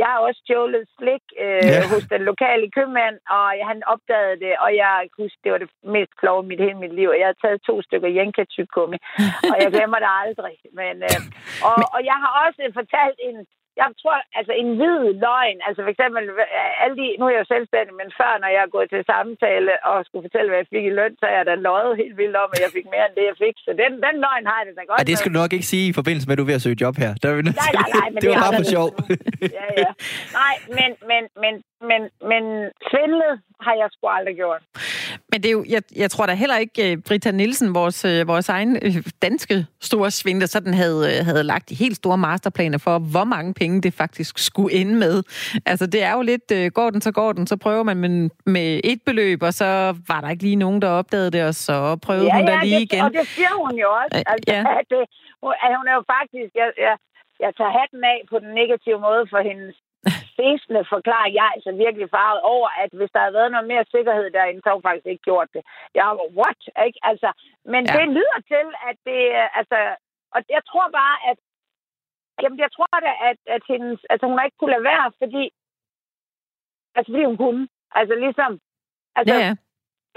jeg har også stjålet slik øh, Ja. hos den lokale købmand, og han opdagede det, og jeg kan huske, det var det mest kloge i mit hele mit liv, jeg har taget to stykker jenka og jeg glemmer det aldrig. Men, øh, og, og jeg har også fortalt en... Jeg tror, altså en hvid løgn, altså for eksempel, øh, alle de, nu er jeg jo selvstændig, men før, når jeg er gået til samtale og skulle fortælle, hvad jeg fik i løn, så er jeg da løjet helt vildt om, at jeg fik mere end det, jeg fik. Så den, den løgn har jeg det da godt Ej, det skal du nok ikke sige i forbindelse med, at du er ved at søge job her. Der er vi Nej, nej, nej, men det var det bare har for sjov. ja, ja. Nej, men, men, men, men, men svindlet har jeg sgu aldrig gjort. Men det er jo, jeg, jeg tror da heller ikke, øh, Brita Nielsen, vores, øh, vores egen øh, danske store svindler, sådan havde, havde lagt de helt store masterplaner for, hvor mange penge det faktisk skulle ende med. Altså, det er jo lidt, går den, så går den, så prøver man med, med et beløb, og så var der ikke lige nogen, der opdagede det, og så prøvede ja, hun ja, da lige det, igen. og det siger hun jo også. Altså, ja. at det, hun- at hun er jo faktisk... Jeg, jeg, jeg tager hatten af på den negative måde for hendes fæsende forklaring. Jeg altså virkelig farvet over, at hvis der havde været noget mere sikkerhed derinde, så hun faktisk ikke gjort det. Jeg var, what? Ikke? Altså, men ja. det lyder til, at det... Altså, og jeg tror bare, at... Jamen, jeg tror da, at, at hendes, altså, hun har ikke kunne lade være, fordi... Altså, fordi hun kunne. Altså, ligesom... Altså, Ja, ja.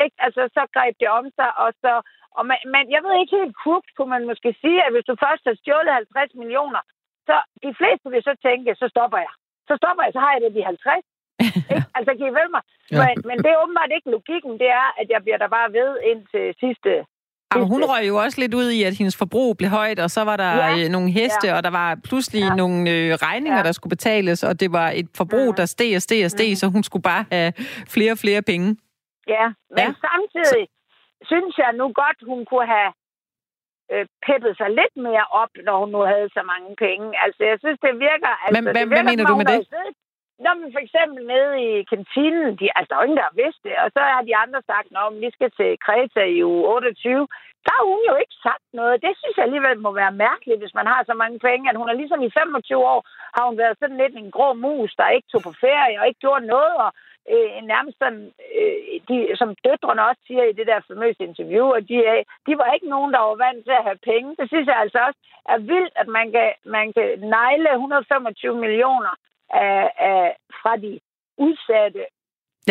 ikke? Altså, så greb det om sig, og så, Og man, man, jeg ved ikke helt krugt, kunne man måske sige, at hvis du først har stjålet 50 millioner, så de fleste vil så tænke, så stopper jeg. Så stopper jeg, så har jeg det de 50. ikke? Altså, kan I vel mig? Ja. Men, men det er åbenbart ikke logikken. Det er, at jeg bliver der bare ved indtil sidste... Og hun røg jo også lidt ud i, at hendes forbrug blev højt, og så var der Ja. ja. nogle heste, Ja. og der var pludselig Ja. nogle øh, regninger, Ja. der skulle betales, og det var et forbrug, Mhm. der steg og steg og steg, så hun skulle bare have flere og flere penge. Ja, men Ja. samtidig synes jeg nu godt, hun kunne have øh, peppet sig lidt mere op, når hun nu havde så mange penge. Altså, jeg synes, det virker... Altså, Men hvad- det hvad virker, mener som du med det? siddet- Nå, men for eksempel nede i kantinen, de, altså, der er ingen, der har vidst det, og så har de andre sagt, at vi skal til Kreta i uge 28. Der har hun jo ikke sagt noget. Det synes jeg alligevel må være mærkeligt, hvis man har så mange penge, at hun er ligesom i 25 år, har hun været sådan lidt en grå mus, der ikke tog på ferie og ikke gjorde noget, og øh, nærmest sådan, øh, de, som døtrene også siger i det der famøse interview, at de, er, de var ikke nogen, der var vant til at have penge. Det synes jeg altså også er vildt, at man kan, man kan negle 125 millioner af, af, fra de udsatte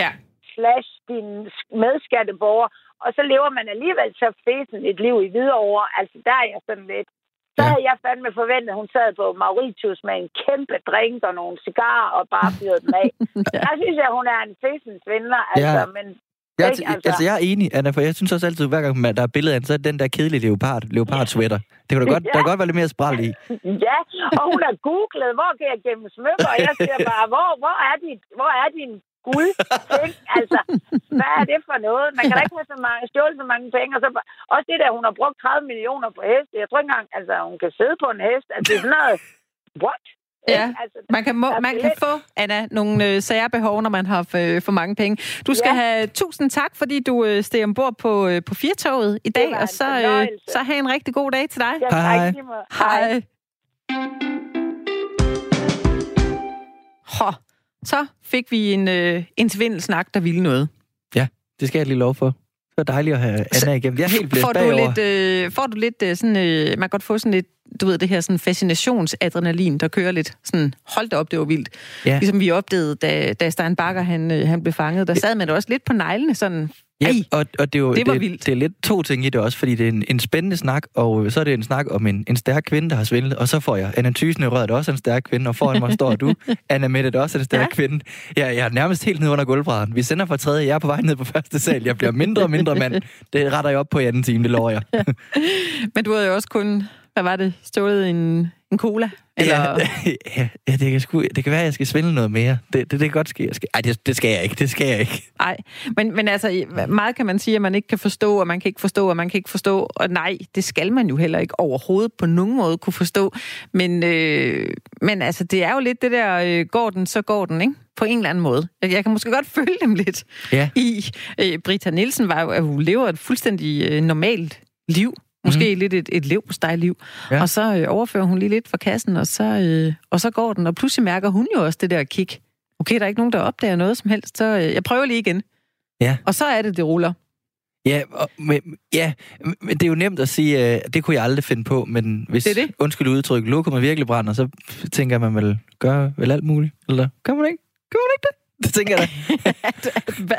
Ja. slash dine medskatteborger, og så lever man alligevel så fesen et liv i Hvidovre. Altså, der er jeg sådan lidt. Så Ja. havde jeg fandme forventet, at hun sad på Mauritius med en kæmpe drink og nogle cigarer og bare fyrede dem af. Ja. Der synes jeg, hun er en fesen svindler, altså, Ja. men Jeg, Ikke, altså, altså? altså, jeg er enig, Anna, for jeg synes også altid, hver gang der er billeder af så er den der kedelige leopard, leopard sweater. Det kan da godt, Ja. der kan godt være lidt mere spral i. ja, og hun har googlet, hvor kan jeg gemme smykker, og jeg siger bare, hvor, hvor, er, dit, hvor er din guld ting? Altså, hvad er det for noget? Man kan da ikke have så mange, stjåle så mange penge. Og så, også det der, hun har brugt 30 millioner på heste. Jeg tror ikke engang, altså, hun kan sidde på en hest. Altså, det er sådan noget, what? Ja. Altså, Man kan, må, man kan få, Anna, nogle øh, særbehov, når man har for, for mange penge. Du skal Ja. have tusind tak, fordi du øh, steg ombord på, øh, på Firtoget i dag, og så, øh, så have en rigtig god dag til dig. Ja, Hej. måde. Hej. Hå, så fik vi en, øh, en svindelsnak, der ville noget. Det skal jeg lige lov for. Det var dejligt at have Anna igennem. Jeg er helt blæst får du bagover. lidt, øh, får du lidt øh, sådan, øh, man kan godt få sådan lidt, du ved, det her sådan fascinationsadrenalin, der kører lidt. Sådan, hold da op, det var vildt. Ja. Ligesom vi opdagede, da, da Stein Bakker, han, øh, han blev fanget, der sad man også lidt på neglene, sådan, Ja, og, og det, er jo, det var det, vildt. det er lidt to ting i det også, fordi det er en, en spændende snak, og så er det en snak om en, en stærk kvinde, der har svindlet, og så får jeg Anna Thysen i røret, der også en stærk kvinde, og foran mig står du, Anna Mette, der også er en stærk Ja. ja. kvinde. Jeg, jeg er nærmest helt nede under gulvbrædderen. Vi sender fra tredje, jeg er på vej ned på første sal, jeg bliver mindre og mindre mand. Det retter jeg op på i anden time, det lover jeg. men du havde jo også kun, hvad var det, stået en, en cola? Eller, Ja, ja, det, kan sgu, det kan være, at jeg skal svindle noget mere. Det, det, det kan godt ske. Jeg skal, ej, det, det skal jeg ikke. Det skal jeg ikke. Nej, men, men altså, meget kan man sige, at man ikke kan forstå, og man kan ikke forstå, og man kan ikke forstå, og nej, det skal man jo heller ikke overhovedet på nogen måde kunne forstå. Men, øh, men altså, det er jo lidt det der, øh, går den, så går den, ikke? På en eller anden måde. Jeg, jeg kan måske godt følge dem lidt Ja. i. Øh, Brita Nielsen var jo, at hun lever et fuldstændig øh, normalt liv. Måske mm. lidt et, et liv liv Ja. Og så øh, overfører hun lige lidt fra kassen, og så, øh, og så går den. Og pludselig mærker hun jo også det der kick. Okay, der er ikke nogen, der opdager noget som helst, så øh, jeg prøver lige igen. Ja. Og så er det, det ruller. Ja, og, men, ja, men det er jo nemt at sige, at det kunne jeg aldrig finde på, men hvis, Det er det. undskyld udtryk, lokummet virkelig brænder, så tænker man vel, gør vel alt muligt, eller gør man ikke? Gør man ikke det? Det tænker jeg da. Hvad?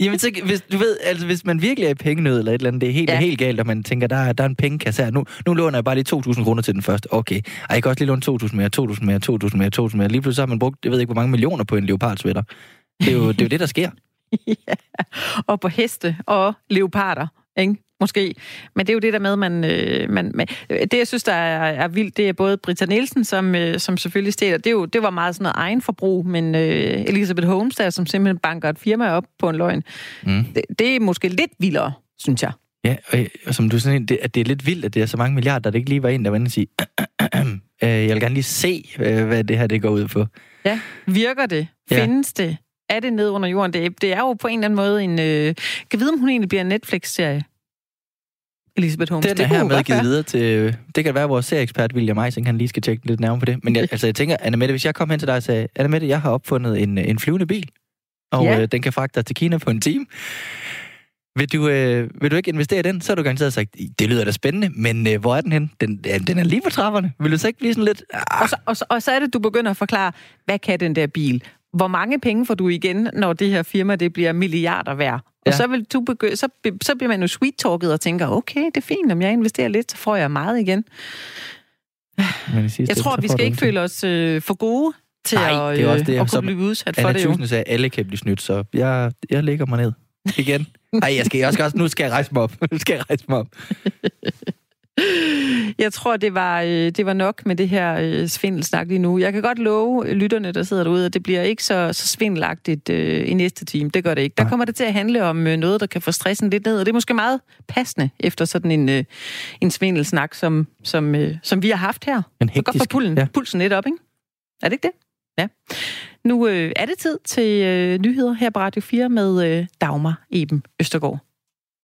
Jamen, så, hvis, du ved, altså, hvis man virkelig er i pengenød eller et eller andet, det er helt, Ja. ja. helt galt, og man tænker, der er, der er en pengekasse her. Nu, nu låner jeg bare lige 2.000 kroner til den første. Okay. Ej, jeg kan også lige låne 2.000 mere, 2.000 mere, 2.000 mere, 2.000 mere. Lige pludselig så har man brugt, jeg ved ikke, hvor mange millioner på en leopardsvætter. Det er jo det, er jo det der sker. ja. Og på heste og leoparder, ikke? Måske. Men det er jo det der med, man, øh, man, man det jeg synes, der er, er vildt, det er både Britta Nielsen, som, øh, som selvfølgelig stjæler. Det, er jo, det var meget sådan noget egen forbrug, men øh, Elisabeth Holmes, der, som simpelthen banker et firma op på en løgn, Mm. det, det er måske lidt vildere, synes jeg. Ja, og, og som du sådan det, at det er lidt vildt, at det er så mange milliarder, at det ikke lige var en, der var inde og sige, øh, jeg vil gerne lige se, øh, hvad det her det går ud på. Ja. Virker det? Ja. Findes det? Er det ned under jorden? Det, det er jo på en eller anden måde en... Øh, kan vide, om hun egentlig bliver en Netflix-serie? Elisabeth Holmes. Den det er her jo med godt givet være. videre til... Det kan være, at vores serieekspert William Eising, han lige skal tjekke lidt nærmere på det. Men jeg, altså, jeg tænker, Anna Mette, hvis jeg kom hen til dig og sagde, Anna Mette, jeg har opfundet en, en flyvende bil, og Ja. øh, den kan fragte dig til Kina på en time. Vil du, øh, vil du ikke investere i den? Så har du garanteret sagt, det lyder da spændende, men øh, hvor er den hen? Den, ja, den er lige på trapperne. Vil du så ikke blive sådan lidt... Ah, Og så, og, så, og så er det, du begynder at forklare, hvad kan den der bil? Hvor mange penge får du igen, når det her firma det bliver milliarder værd? Ja. Og så, vil du begynde, så, så bliver man jo sweet-talket og tænker, okay, det er fint, om jeg investerer lidt, så får jeg meget igen. Men i sidste, jeg tror, vi skal ikke føle os øh, for gode til Nej, at, det er også det, øh, at kunne blive udsat for Anna det. Anna sagde, at alle kan blive snydt, så jeg, jeg lægger mig ned igen. Nej, jeg skal, jeg skal også, nu skal jeg rejse mig op. Nu skal jeg rejse mig op. Jeg tror, det var, øh, det var nok med det her øh, svindelsnak lige nu. Jeg kan godt love lytterne, der sidder derude, at det bliver ikke så, så svindelagtigt øh, i næste time. Det gør det ikke. Der kommer det til at handle om øh, noget, der kan få stressen lidt ned, og det er måske meget passende efter sådan en, øh, en svindelsnak, som, som, øh, som vi har haft her. En hektisk, godt få pulsen, ja. pulsen lidt op, ikke? Er det ikke det? Ja. Nu øh, er det tid til øh, nyheder her på Radio 4 med øh, Dagmar Eben Østergaard.